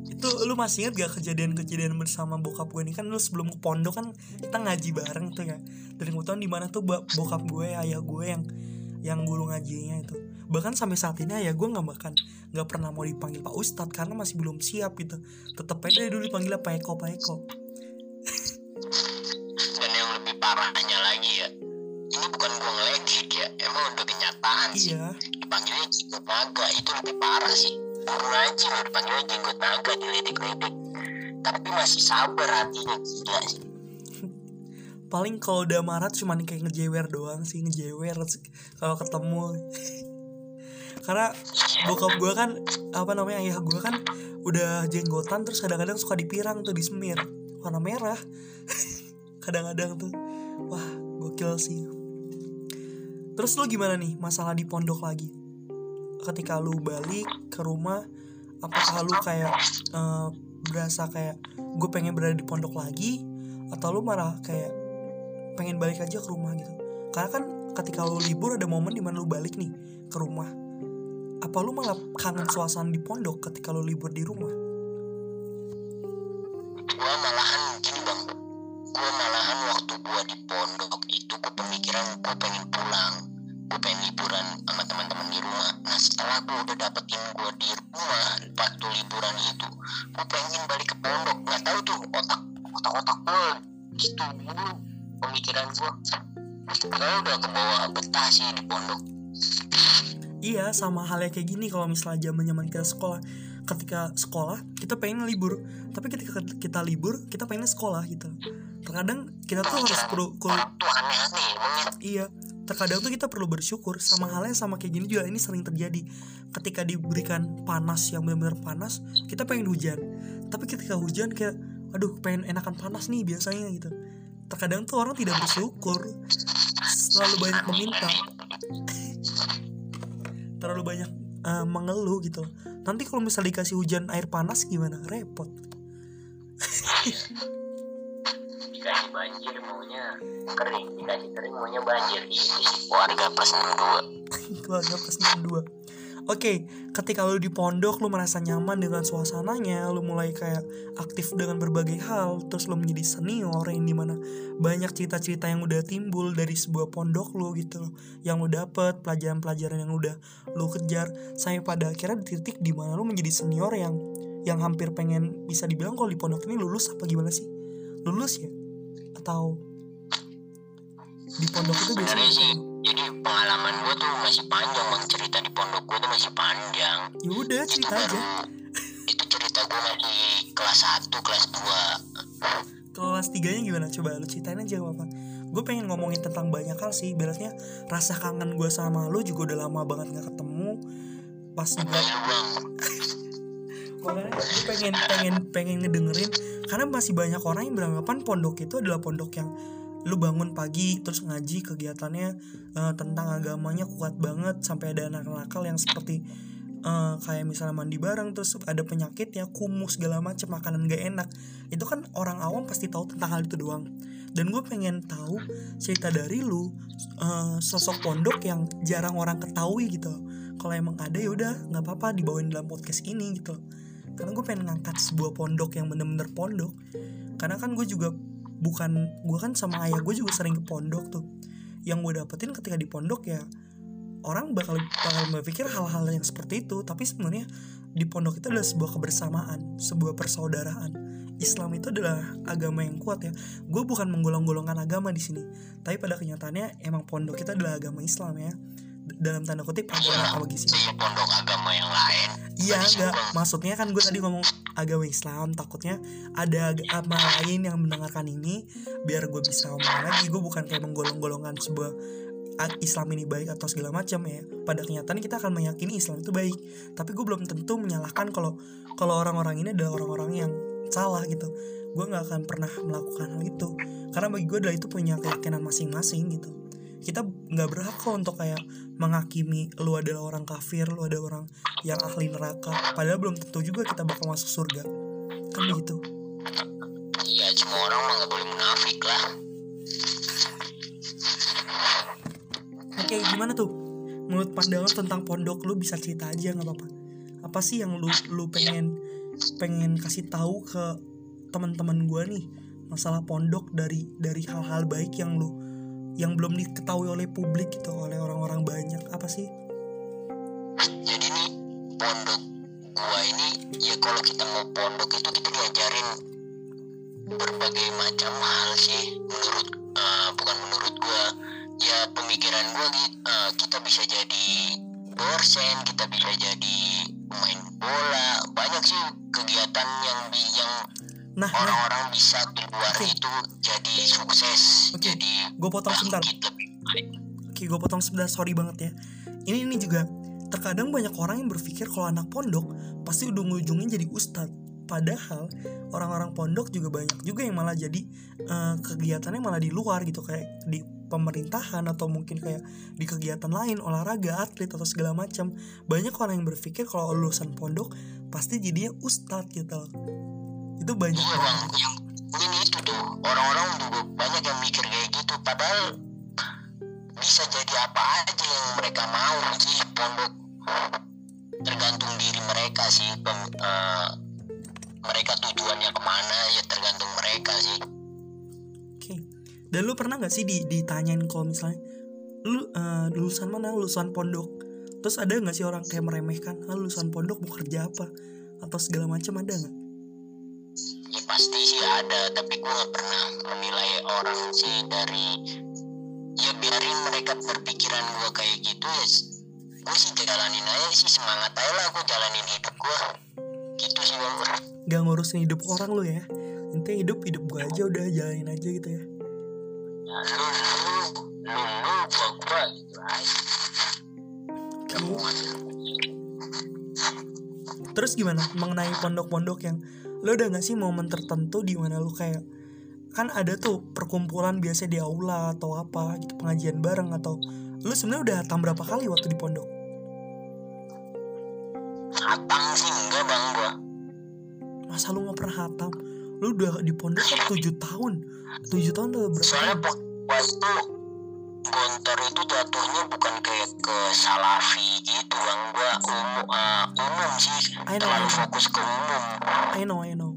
itu lu masih ingat gak kejadian-kejadian bersama bokap gue ini? Kan lu sebelum ke pondok kan kita ngaji bareng tuh ya. Dan kebetulan di mana tuh bokap gue ayah gue yang yang guru ngajinya itu. Bahkan sampai saat ini ayah gue nggak bahkan nggak pernah mau dipanggil pak ustadz karena masih belum siap gitu. Tetep aja dari dulu dipanggilnya pak eko pak eko. Dan yang lebih parahnya lagi ya ini bukan gue ngeledek ya emang udah kenyataan sih. Iya. Dipanggilnya jenggot naga itu lebih parah sih. Guru ngaji lo dipanggilnya jenggot naga diledek-ledek. Tapi masih sabar hatinya gila sih paling kalau udah marah cuman kayak ngejewer doang sih ngejewer kalau ketemu. Karena bokap gue kan apa namanya ayah gue kan udah jenggotan terus kadang-kadang suka dipirang tuh disemir warna merah. Kadang-kadang tuh. Wah gokil sih. Terus lu gimana nih masalah di pondok lagi? Ketika lu balik ke rumah apakah lu kayak uh, berasa kayak gue pengen berada di pondok lagi? Atau lu marah kayak pengen balik aja ke rumah gitu. Karena kan ketika lu libur ada momen di mana lu balik nih ke rumah. Apa lu malah kangen suasana di pondok ketika lu libur di rumah? Gua malahan sama halnya kayak gini kalau misalnya zaman zaman kita sekolah. Ketika sekolah kita pengen libur. Tapi ketika kita libur kita pengen sekolah gitu. Terkadang kita tuh harus perlu perlu- iya. Terkadang tuh kita perlu bersyukur sama halnya sama kayak gini juga ini sering terjadi. Ketika diberikan panas yang benar-benar panas kita pengen hujan. Tapi ketika hujan kayak aduh pengen enakan panas nih biasanya gitu. Terkadang tuh orang tidak bersyukur. Selalu banyak meminta terlalu banyak eh, mengeluh gitu. Nanti kalau misalnya dikasih hujan air panas gimana? Repot. Dikasih banjir maunya kering dikasih kering maunya banjir. Sih warga plus 62 keluarga plus 62 Oke, ketika lu di pondok lu merasa nyaman dengan suasananya, lu mulai kayak aktif dengan berbagai hal, terus lu menjadi senior yang di mana banyak cerita-cerita yang udah timbul dari sebuah pondok lu gitu loh, yang lu dapet pelajaran-pelajaran yang udah lu kejar, sampai pada akhirnya di titik di mana lu menjadi senior yang yang hampir pengen bisa dibilang kalau di pondok ini lulus apa gimana sih? Lulus ya? Atau di pondok itu biasanya jadi pengalaman gue tuh masih panjang bang. Cerita di pondok gue tuh masih panjang. Ya udah itu cerita baru aja. itu cerita gue masih kelas 1 kelas 2 kelas tiganya gimana? Coba lu ceritain aja apa gue pengen ngomongin tentang banyak hal sih. Ibaratnya rasa kangen gue sama lu juga udah lama banget gak ketemu. Pas makanya gue pengen pengen pengen ngedengerin. Karena masih banyak orang yang beranggapan pondok itu adalah pondok yang lu bangun pagi terus ngaji kegiatannya eh, tentang agamanya kuat banget sampai ada anak nakal yang seperti eh, kayak misalnya mandi bareng terus ada penyakit ya kumus segala macam makanan gak enak. Itu kan orang awam pasti tahu tentang hal itu doang. Dan gue pengen tahu cerita dari lu eh, sosok pondok yang jarang orang ketahui gitu. Kalau emang ada ya udah nggak apa-apa dibawain dalam podcast ini gitu. Karena gue pengen ngangkat sebuah pondok yang bener-bener pondok. Karena kan gue juga bukan gue kan sama ayah gue juga sering ke pondok tuh. Yang gue dapetin ketika di pondok ya orang bakal bakal berpikir hal-hal yang seperti itu. Tapi sebenarnya di pondok itu adalah sebuah kebersamaan sebuah persaudaraan. Islam itu adalah agama yang kuat ya. Gue bukan menggolong-golongkan agama di sini. Tapi pada kenyataannya emang pondok kita adalah agama Islam ya dalam tanda kutip apa gitu sih pondok agama yang lain. Iya enggak. Maksudnya kan gue tadi ngomong agama Islam Takutnya ada agama lain yang mendengarkan ini Biar gue bisa ngomong lagi. Gue bukan kayak menggolong-golongkan sebuah Islam ini baik atau segala macam ya. Pada kenyataan kita akan meyakini Islam itu baik. Tapi gue belum tentu menyalahkan kalau kalau orang-orang ini adalah orang-orang yang salah gitu. Gue nggak akan pernah melakukan hal itu. Karena bagi gue adalah itu punya keyakinan masing-masing gitu kita nggak berhak kok untuk kayak menghakimi lu adalah orang kafir lu ada orang yang ahli neraka. Padahal belum tentu juga kita bakal masuk surga. Kan begitu. Iya semua orang mah nggak boleh munafik lah. Oke gimana tuh? Menurut pandangan tentang pondok lu bisa cerita aja nggak apa-apa. Apa sih yang lu lu pengen pengen kasih tahu ke teman-teman gua nih? Masalah pondok dari dari hal-hal baik yang lu yang belum diketahui oleh publik gitu oleh orang-orang banyak. Apa sih? Jadi nih pondok gua ini ya kalau kita mau pondok itu kita diajarin berbagai macam hal sih menurut eh, bukan menurut gua. Ya pemikiran gua eh, kita bisa jadi dosen kita bisa jadi pemain bola banyak sih kegiatan yang yang nah nah orang-orang bisa di luar Oke. itu jadi sukses Oke, jadi gue potong sebentar Oke, gue potong sebentar, sorry banget ya. Ini ini juga terkadang banyak orang yang berpikir kalau anak pondok pasti ujung-ujungnya jadi ustadz. Padahal orang-orang pondok juga banyak juga yang malah jadi eh, kegiatannya malah di luar gitu kayak di pemerintahan atau mungkin kayak di kegiatan lain olahraga atlet atau segala macam banyak orang yang berpikir kalau lulusan pondok pasti jadinya ustadz gitu loh itu banyak iya bang yang ini itu tuh orang-orang juga banyak yang mikir kayak gitu padahal bisa jadi apa aja yang mereka mau sih pondok tergantung diri mereka sih pem, uh, mereka tujuannya ke mana ya tergantung mereka sih. Oke. Dan lu pernah nggak sih di, ditanyain kalau misalnya lu uh, lulusan mana? Lulusan pondok. Terus ada nggak sih orang kayak meremehkan ah, lulusan pondok mau kerja apa? Atau segala macam ada nggak ya pasti sih ada tapi gue nggak pernah menilai orang sih dari ya biarin mereka berpikiran gue kayak gitu ya gue sih jalanin aja sih semangat aja lah gue jalanin hidup gue gitu sih bang gak ngurusin hidup orang lu ya intinya hidup hidup gue aja udah jalanin aja gitu ya ya lu lu lu lu gua gua gitu aja terus gimana mengenai pondok-pondok yang lo udah gak sih momen tertentu di mana lo kayak kan ada tuh perkumpulan biasa di aula atau apa gitu pengajian bareng atau lu sebenarnya udah hatam berapa kali waktu di pondok? Hatam sih enggak bang gua. Masa lu nggak pernah hatam? Lu udah di pondok kan tujuh tahun. Tujuh tahun udah berapa soalnya tahun? Gontor itu jatuhnya bukan kayak ke salafi gitu bang. Gua umum uh, umum sih. I know, terlalu fokus ke umum. I know I know.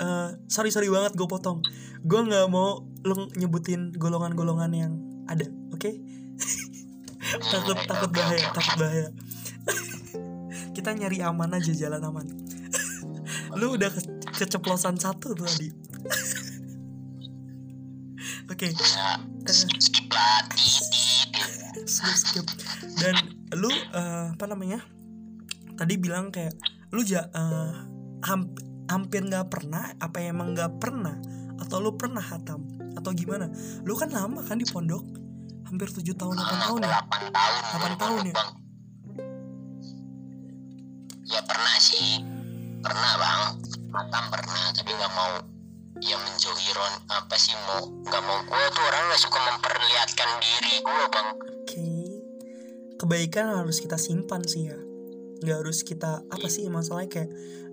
Eh, sorry sorry banget gue potong. Gue nggak mau lu nyebutin golongan-golongan yang ada oke? Takut Oke, takut bahaya takut bahaya. Kita nyari aman aja jalan aman. Lu udah ke- keceplosan satu tuh tadi oke. Ya eh, skip skip lah titit skip skip dan lu eh, apa namanya? Tadi bilang kayak lu ja eh, hamp- hampir nggak pernah apa emang nggak pernah atau lu pernah hatam atau gimana? Lu kan lama kan di pondok? Hampir tujuh tahun 8 tahun ya? 8 tahun 8 tahun ya? ya pernah sih. Pernah bang. Matam pernah tapi nggak mau ya menjauhi ron. Apa sih mau nggak mau? Gue tuh orang nggak suka memperlihatkan diri gue bang. Oke. Kebaikan harus kita simpan sih ya. Nggak harus kita apa sih masalahnya? Kayak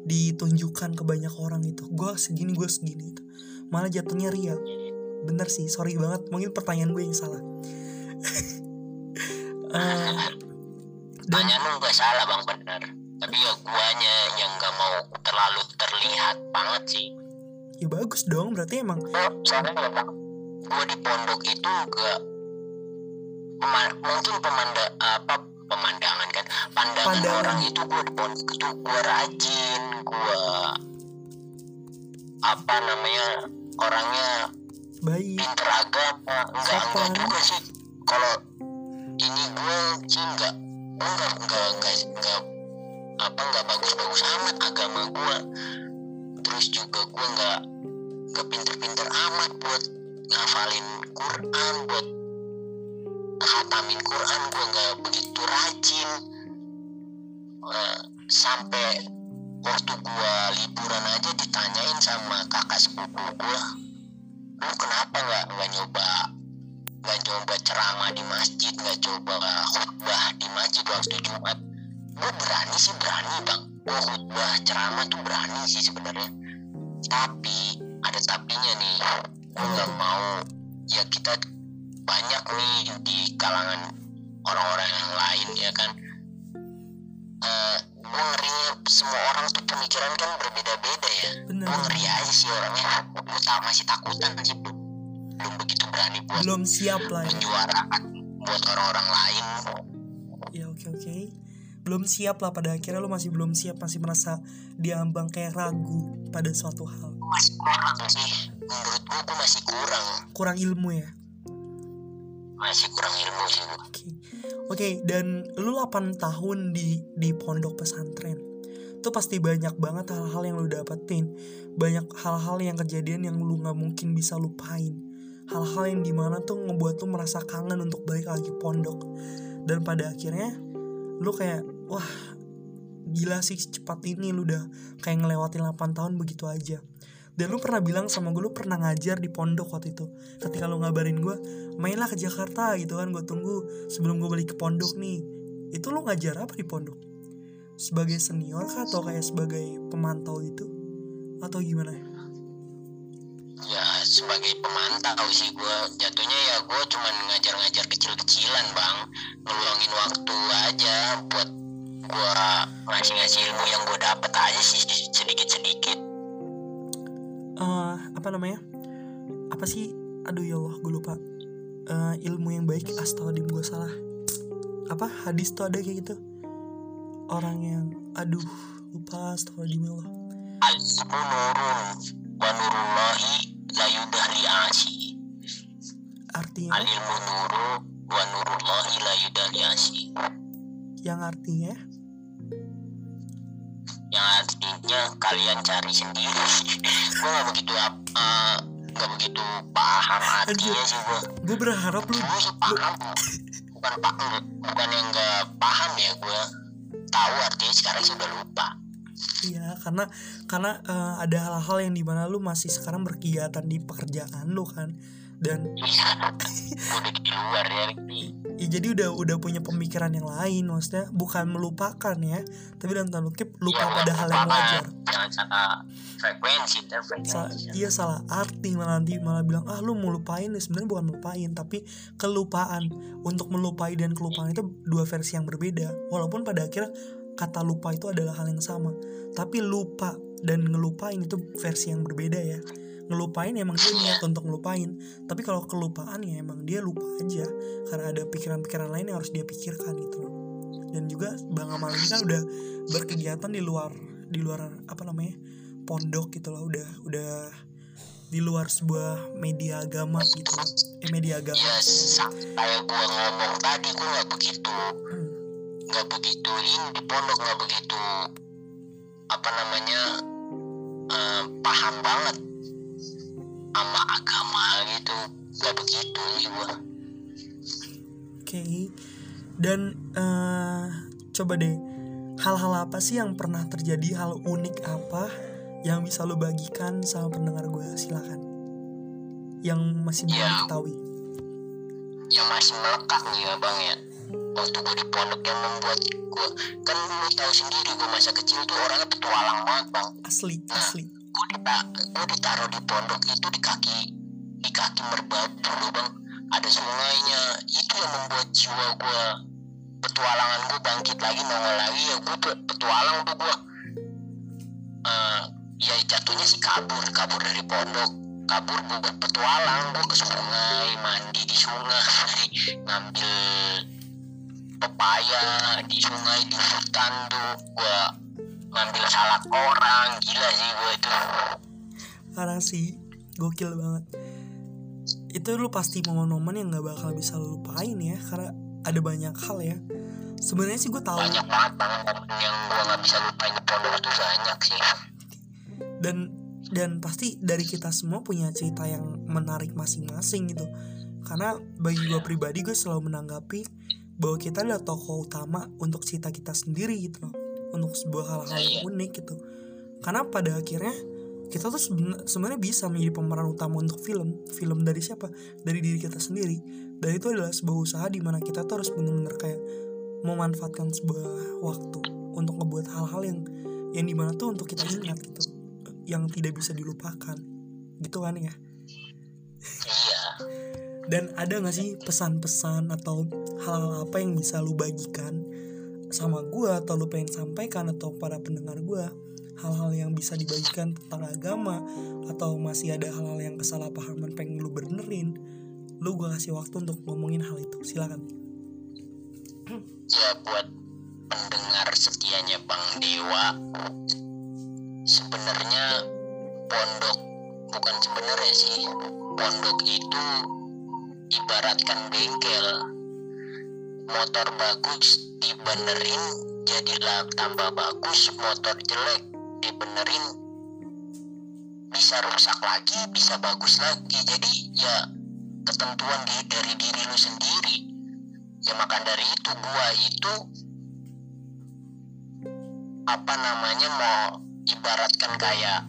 ditunjukkan ke banyak orang itu gue segini gue segini itu malah jatuhnya ria. Bener sih sorry banget. Mungkin pertanyaan gue yang salah. Eh, dan Tanya lu nggak salah bang. Bener. Tapi ya guanya yang nggak mau terlalu terlihat banget sih ya bagus dong berarti emang soalnya ya gue di pondok itu gak mungkin pemanda apa pemandangan kan? Pandangan Pandangan. orang itu gue di pondok itu gue rajin gue apa namanya orangnya baik. pinter agama. Enggak Sopan. enggak juga sih. Kalau ini gue sih enggak gue enggak enggak enggak, enggak apa enggak bagus-bagus amat agama gue terus juga gue enggak enggak pinter-pinter amat buat ngafalin Quran buat hatamin Quran. Gue enggak begitu rajin. Eh, sampai waktu gue liburan aja ditanyain sama kakak sepupu gue lu kenapa nggak nggak nyoba nggak coba ceramah di masjid nggak coba khutbah di masjid waktu Jumat? Gue berani sih berani bang. Gue khutbah ceramah tuh berani sih sebenarnya tapi ada tapinya nih. Gue nggak mau. Ya kita banyak nih di kalangan orang-orang yang lain ya kan? Eh gue ngerinya semua orang tuh pemikiran kan berbeda-beda ya. Gue ngeri aja sih orangnya. Gue tak masih takutan sih belum belum begitu berani buat belum siap lah ya. menyuarakan buat orang-orang lain belum siap lah pada akhirnya lu masih belum siap masih merasa diambang kayak ragu pada suatu hal masih kurang sih menurut gue gue masih kurang kurang ilmu ya masih kurang ilmu sih. Oke, Oke, dan lu 8 tahun di di pondok pesantren. Itu pasti banyak banget hal-hal yang lu dapetin. Banyak hal-hal yang kejadian yang lu nggak mungkin bisa lupain. Hal-hal yang di mana tuh ngebuat lu merasa kangen untuk balik lagi pondok. Dan pada akhirnya lu kayak wah gila sih cepat ini lu udah kayak ngelewatin 8 tahun begitu aja. dan lu pernah bilang sama gue lu pernah ngajar di pondok waktu itu. Ketika lu ngabarin gue mainlah ke Jakarta gitu kan gue tunggu sebelum gue balik ke pondok nih. Itu lu ngajar apa di pondok? Sebagai senior kah atau kayak sebagai pemantau gitu? Atau gimana? Ya sebagai pemantau sih gue jatuhnya ya gue cuman ngajar-ngajar kecil-kecilan bang. Ngeluangin waktu aja buat gue ngasih-ngasih ilmu yang gue dapet aja sih sedikit-sedikit. Uh, apa namanya? Apa sih? Aduh ya Allah gue lupa. Uh, ilmu yang baik astagfirullah gue salah. Apa? Hadis tuh ada kayak gitu. Orang yang aduh lupa astagfirullahaladzim ya Allah. Al-ilmu nurun wa nurullahi la yudahri asi artinya al-ilmu nuru wa nurullahi la yudahri asi yang artinya yang artinya kalian cari sendiri. Gue gak begitu uh, gak begitu paham artinya sih gue gue berharap lu gue sih paham bukan pak bukan yang gak paham ya gue tahu artinya sekarang sih udah lupa. Iya, karena karena uh, ada hal-hal yang di mana lu masih sekarang berkegiatan di pekerjaan lu kan, dan udah di luar ya ya, jadi udah udah punya pemikiran yang lain, maksudnya bukan melupakan ya, tapi dalam tanda kutip lupa Iya, pada hal yang wajar. jangan salah frekuensi Sa- iya salah arti malah nanti malah bilang ah lu mau lupain ya sebenarnya bukan melupain tapi kelupaan. Untuk melupai dan kelupaan itu dua versi yang berbeda. Walaupun pada akhirnya kata lupa itu adalah hal yang sama tapi lupa dan ngelupain itu versi yang berbeda ya ngelupain emang dia niat untuk ngelupain. Tapi kalau kelupaan ya emang dia lupa aja. Karena ada pikiran-pikiran lain yang harus dia pikirkan gitu loh. Dan juga bang Amal ini kan udah berkegiatan di luar di luar apa namanya pondok gitu loh. Udah udah di luar sebuah media agama gitu loh. Eh media agama. Ya sa- kayak gue ngomong tadi gue nggak begitu. Hmm. nggak begitu ini di pondok nggak begitu apa namanya eh, paham banget sama agama gitu nggak begitu sih gue Oke. Dan eh, coba deh hal-hal apa sih yang pernah terjadi hal unik apa yang bisa lo bagikan sama pendengar gue silakan. Yang masih belum Ya. diketahui. yang masih melekat nih ya bang ya waktu gue di pondok yang membuat gue kan lu tahu sendiri gue masa kecil tuh orangnya petualang banget bang Asli, asli. Gue dita ditaruh di pondok itu di kaki di kaki merbabu loh bang. Ada sungainya. Itu yang membuat jiwa gue petualangan gue bangkit lagi nongol lagi. Ya gue pe- petualang tuh gue Eh, ya jatuhnya sih kabur kabur dari pondok. Kabur buat petualang. Gue ke sungai mandi di sungai ngambil pepaya di sungai di hutan tuh. Gue ngambil salak orang gila sih gue itu. Parah sih, gokil banget. Itu lu pasti momen-momen yang gak bakal bisa lu lupain ya, karena ada banyak hal ya. Sebenarnya sih gue tahu. Banyak banget banget momen yang gue nggak bisa lupain di pondok itu banyak sih. Dan dan pasti dari kita semua punya cerita yang menarik masing-masing gitu. Karena bagi gue pribadi gue selalu menanggapi bahwa kita adalah tokoh utama untuk cerita kita sendiri gitu loh untuk sebuah hal-hal yang unik gitu. Karena pada akhirnya kita tuh seben- sebenarnya bisa menjadi pemeran utama untuk film. Film dari siapa? Dari diri kita sendiri. Dan itu adalah sebuah usaha di mana kita tuh harus benar-benar kayak memanfaatkan sebuah waktu untuk ngebuat hal-hal yang yang di mana tuh untuk kita ingat gitu. Yang tidak bisa dilupakan. Gitu kan ya? Iya. Dan ada gak sih pesan-pesan atau hal-hal apa yang bisa lu bagikan sama gua atau lu pengen sampaikan atau para pendengar gua hal-hal yang bisa dibagikan tentang agama atau masih ada hal-hal yang kesalahpahaman pengen lu benerin lu gua kasih waktu untuk ngomongin hal itu. Silakan. Ya buat pendengar setianya Bang Dewa sebenarnya pondok bukan sebenarnya sih pondok itu ibaratkan bengkel motor bagus dibenerin jadilah tambah bagus motor jelek dibenerin. Bisa rusak lagi bisa bagus lagi. Jadi ya ketentuan di, dari diri lu sendiri. Ya maka dari itu gua itu apa namanya mau ibaratkan kayak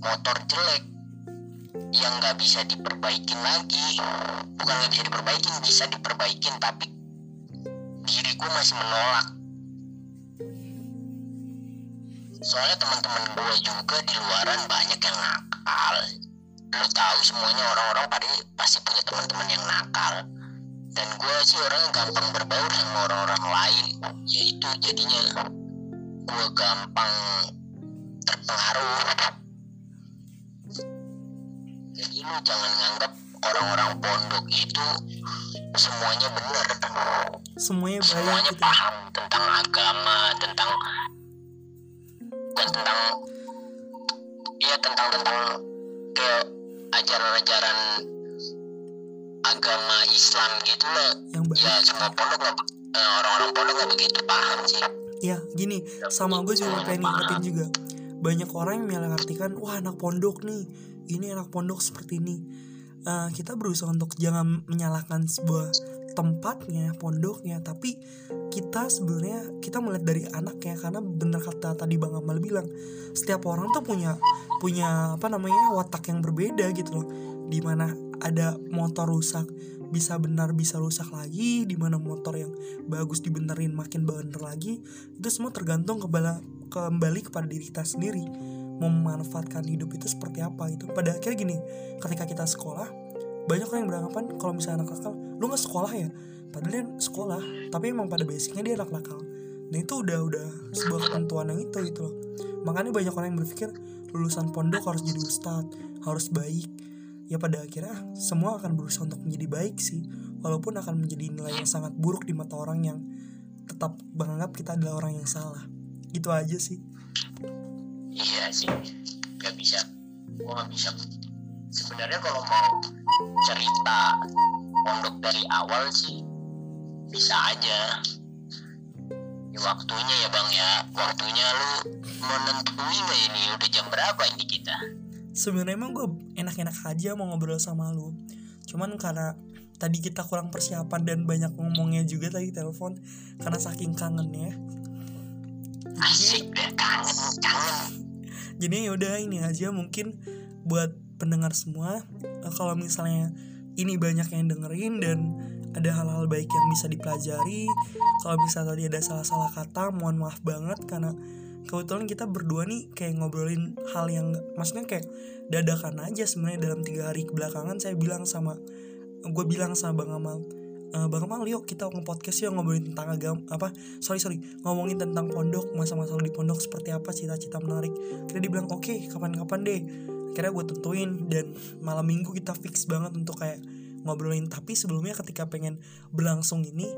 motor jelek yang nggak bisa diperbaikin lagi. Bukan nggak bisa diperbaikin bisa diperbaikin tapi diriku masih menolak. Soalnya teman-teman gue juga di luaran banyak yang nakal. Lo tahu semuanya orang-orang pada pasti punya teman-teman yang nakal. Dan gue sih orang yang gampang berbaur sama orang-orang lain. Yaitu jadinya gue gampang terpengaruh. Jadi lu jangan nganggap orang-orang pondok itu semuanya benar. Semuanya baik semuanya gitu ya. paham tentang agama tentang dan tentang ya tentang tentang kayak ajaran-ajaran agama Islam gitu loh. Yang baik. Ya semua pondok eh, orang-orang pondok nggak begitu paham sih. Ya gini sama gue juga pengen ngingetin juga. Banyak orang yang mengartikan wah anak pondok nih. Ini anak pondok seperti ini Eh, kita berusaha untuk jangan menyalahkan sebuah tempatnya pondoknya tapi kita sebenarnya kita melihat dari anaknya karena bener kata tadi bang Amal bilang setiap orang tuh punya punya apa namanya watak yang berbeda gitu loh. Di mana ada motor rusak bisa benar bisa rusak lagi di mana motor yang bagus dibenerin makin bener lagi itu semua tergantung kembali kembali kepada diri kita sendiri memanfaatkan hidup itu seperti apa gitu. Pada akhirnya gini ketika kita sekolah banyak orang yang beranggapan kalau misalnya anak nakal lu nggak sekolah ya? Padahal dia sekolah tapi emang pada basicnya dia anak nakal. Nah itu udah udah sebuah ketentuan yang itu gitu loh. Makanya banyak orang yang berpikir lulusan pondok harus jadi ustadz harus baik. Ya pada akhirnya semua akan berusaha untuk menjadi baik sih. Walaupun akan menjadi nilai yang sangat buruk di mata orang yang tetap menganggap kita adalah orang yang salah. Gitu aja sih iya sih nggak bisa. Gua nggak bisa. Sebenarnya kalau mau cerita pondok dari awal sih bisa aja. Ya, waktunya ya bang ya. Waktunya lu menentui nggak ini udah jam berapa ini kita? Sebenarnya emang gue enak-enak aja mau ngobrol sama lu. Cuman karena tadi kita kurang persiapan dan banyak ngomongnya juga tadi telepon karena saking kangennya. Asik deh kangen kangen jadi yaudah ini aja mungkin buat pendengar semua. Eh, kalau misalnya ini banyak yang dengerin dan ada hal-hal baik yang bisa dipelajari kalau misalnya tadi ada salah-salah kata mohon maaf banget karena kebetulan kita berdua nih kayak ngobrolin hal yang maksudnya kayak dadakan aja sebenarnya dalam tiga hari kebelakangan saya bilang sama gue bilang sama bang Amal "Eh, bang Amal yuk kita ngomong podcast yuk ngobrolin tentang agama apa sorry sorry ngomongin tentang pondok masa-masa di pondok seperti apa cita-cita menarik. Kira dia bilang oke kapan-kapan deh. Akhirnya gue tentuin dan malam minggu kita fix banget untuk kayak ngobrolin. Tapi sebelumnya ketika pengen berlangsung ini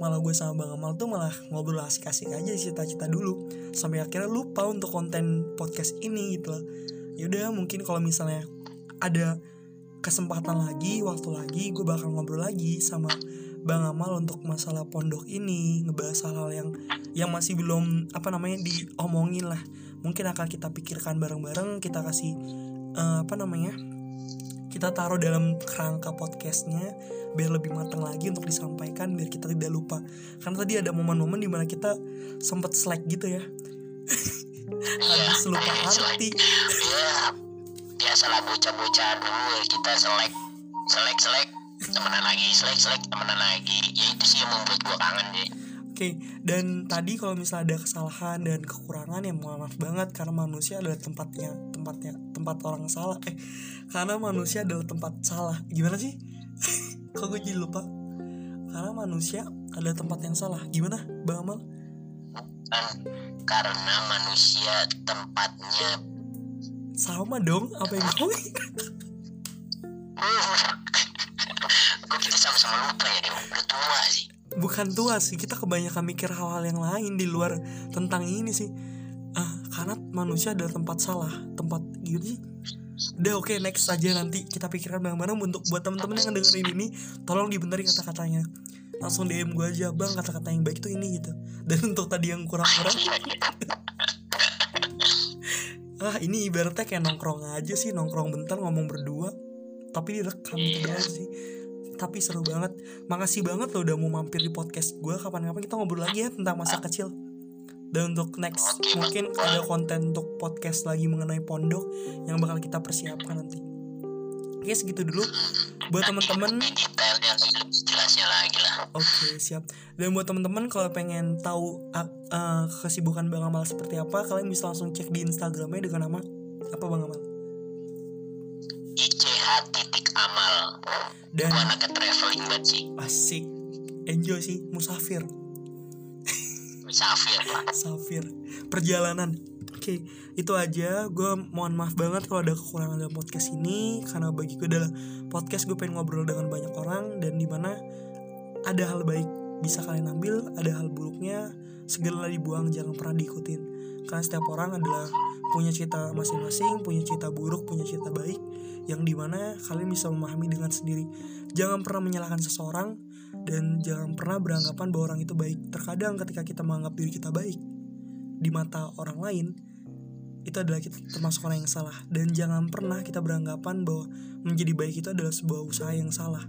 malah gue sama Bang Amal tuh malah ngobrol asik-asik aja cita-cita dulu. Sampai akhirnya lupa untuk konten podcast ini gitu loh. Yaudah mungkin kalau misalnya ada kesempatan lagi waktu lagi gue bakal ngobrol lagi sama Bang Amal untuk masalah pondok ini ngebahas hal-hal yang yang masih belum apa namanya diomongin lah. Mungkin akan kita pikirkan bareng-bareng kita kasih eh, apa namanya kita taruh dalam kerangka podcastnya biar lebih matang lagi untuk disampaikan biar kita tidak lupa. Karena tadi ada momen-momen di mana kita sempet slack gitu ya. Habis lupa arti biasalah bocah-bocah dulu ya, kita selek selek selek temenan lagi selek selek temenan lagi ya itu sih yang membuat gua kangen deh Oke, dan tadi kalau misalnya ada kesalahan dan kekurangan ya mohon maaf banget karena manusia adalah tempatnya tempatnya tempat orang salah. Eh, karena manusia adalah tempat salah. Gimana sih? Kok gue jadi lupa? Karena manusia adalah tempat yang salah. Gimana, Bang Amal? karena manusia tempatnya Sama dong apa yang gue kok kita sama-sama lupa ya udah tua sih. Bukan tua sih, kita kebanyakan mikir hal-hal yang lain di luar tentang ini sih. Ah, karena manusia adalah tempat salah, tempat gitu sih. Udah oke next aja nanti kita pikirkan bagaimana untuk buat temen-temen yang dengerin ini tolong dibenerin kata-katanya. Langsung DM gue aja bang kata-kata yang baik tuh ini gitu. Dan untuk tadi yang kurang-kurang ah ini ibaratnya kayak nongkrong aja sih nongkrong bentar ngomong berdua tapi direkam gitu Iya. sih. Tapi seru banget. Makasih banget lo udah mau mampir di podcast gue kapan-kapan kita ngobrol lagi ya tentang masa kecil. Dan untuk next mungkin ada konten untuk podcast lagi mengenai pondok yang bakal kita persiapkan nanti. Oke segitu dulu. Buat teman-teman Oke siap. Dan buat teman-teman kalau pengen tahu uh, uh, kesibukan Bang Amal seperti apa Kalian bisa langsung cek di Instagramnya dengan nama Apa Bang Amal? ICH titik amal. Dan gua anaknya traveling banget sih asik. Enjoy sih Musafir. Safir lah Safir Perjalanan. Oke itu aja. Gue mohon maaf banget kalau ada kekurangan dalam podcast ini Karena bagi gue adalah podcast gue pengen ngobrol dengan banyak orang Dan di mana ada hal baik bisa kalian ambil Ada hal buruknya segera dibuang jangan pernah diikutin Karena setiap orang adalah punya cerita masing-masing Punya cerita buruk, punya cerita baik Yang di mana kalian bisa memahami dengan sendiri Jangan pernah menyalahkan seseorang dan jangan pernah beranggapan bahwa orang itu baik. Terkadang ketika kita menganggap diri kita baik di mata orang lain, itu adalah kita termasuk orang yang salah. Dan jangan pernah kita beranggapan bahwa menjadi baik itu adalah sebuah usaha yang salah.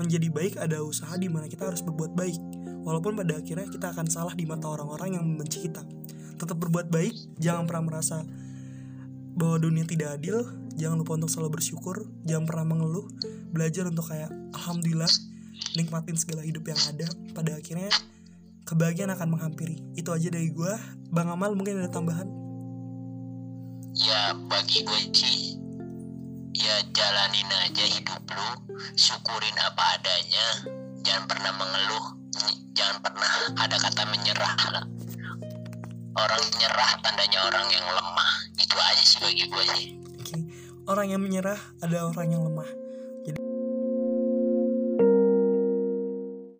Menjadi baik ada usaha di mana kita harus berbuat baik. Walaupun pada akhirnya kita akan salah di mata orang-orang yang membenci kita. Tetap berbuat baik, jangan pernah merasa bahwa dunia tidak adil. Jangan lupa untuk selalu bersyukur, jangan pernah mengeluh. Belajar untuk kayak alhamdulillah nikmatin segala hidup yang ada pada akhirnya kebahagiaan akan menghampiri itu aja dari gue bang Amal mungkin ada tambahan ya bagi gue sih ya jalanin aja hidup lu. Syukurin apa adanya. Jangan pernah mengeluh. Jangan pernah ada kata menyerah. Lah orang nyerah tandanya orang yang lemah. Itu aja sih bagi gue sih. Oke. Orang yang menyerah ada orang yang lemah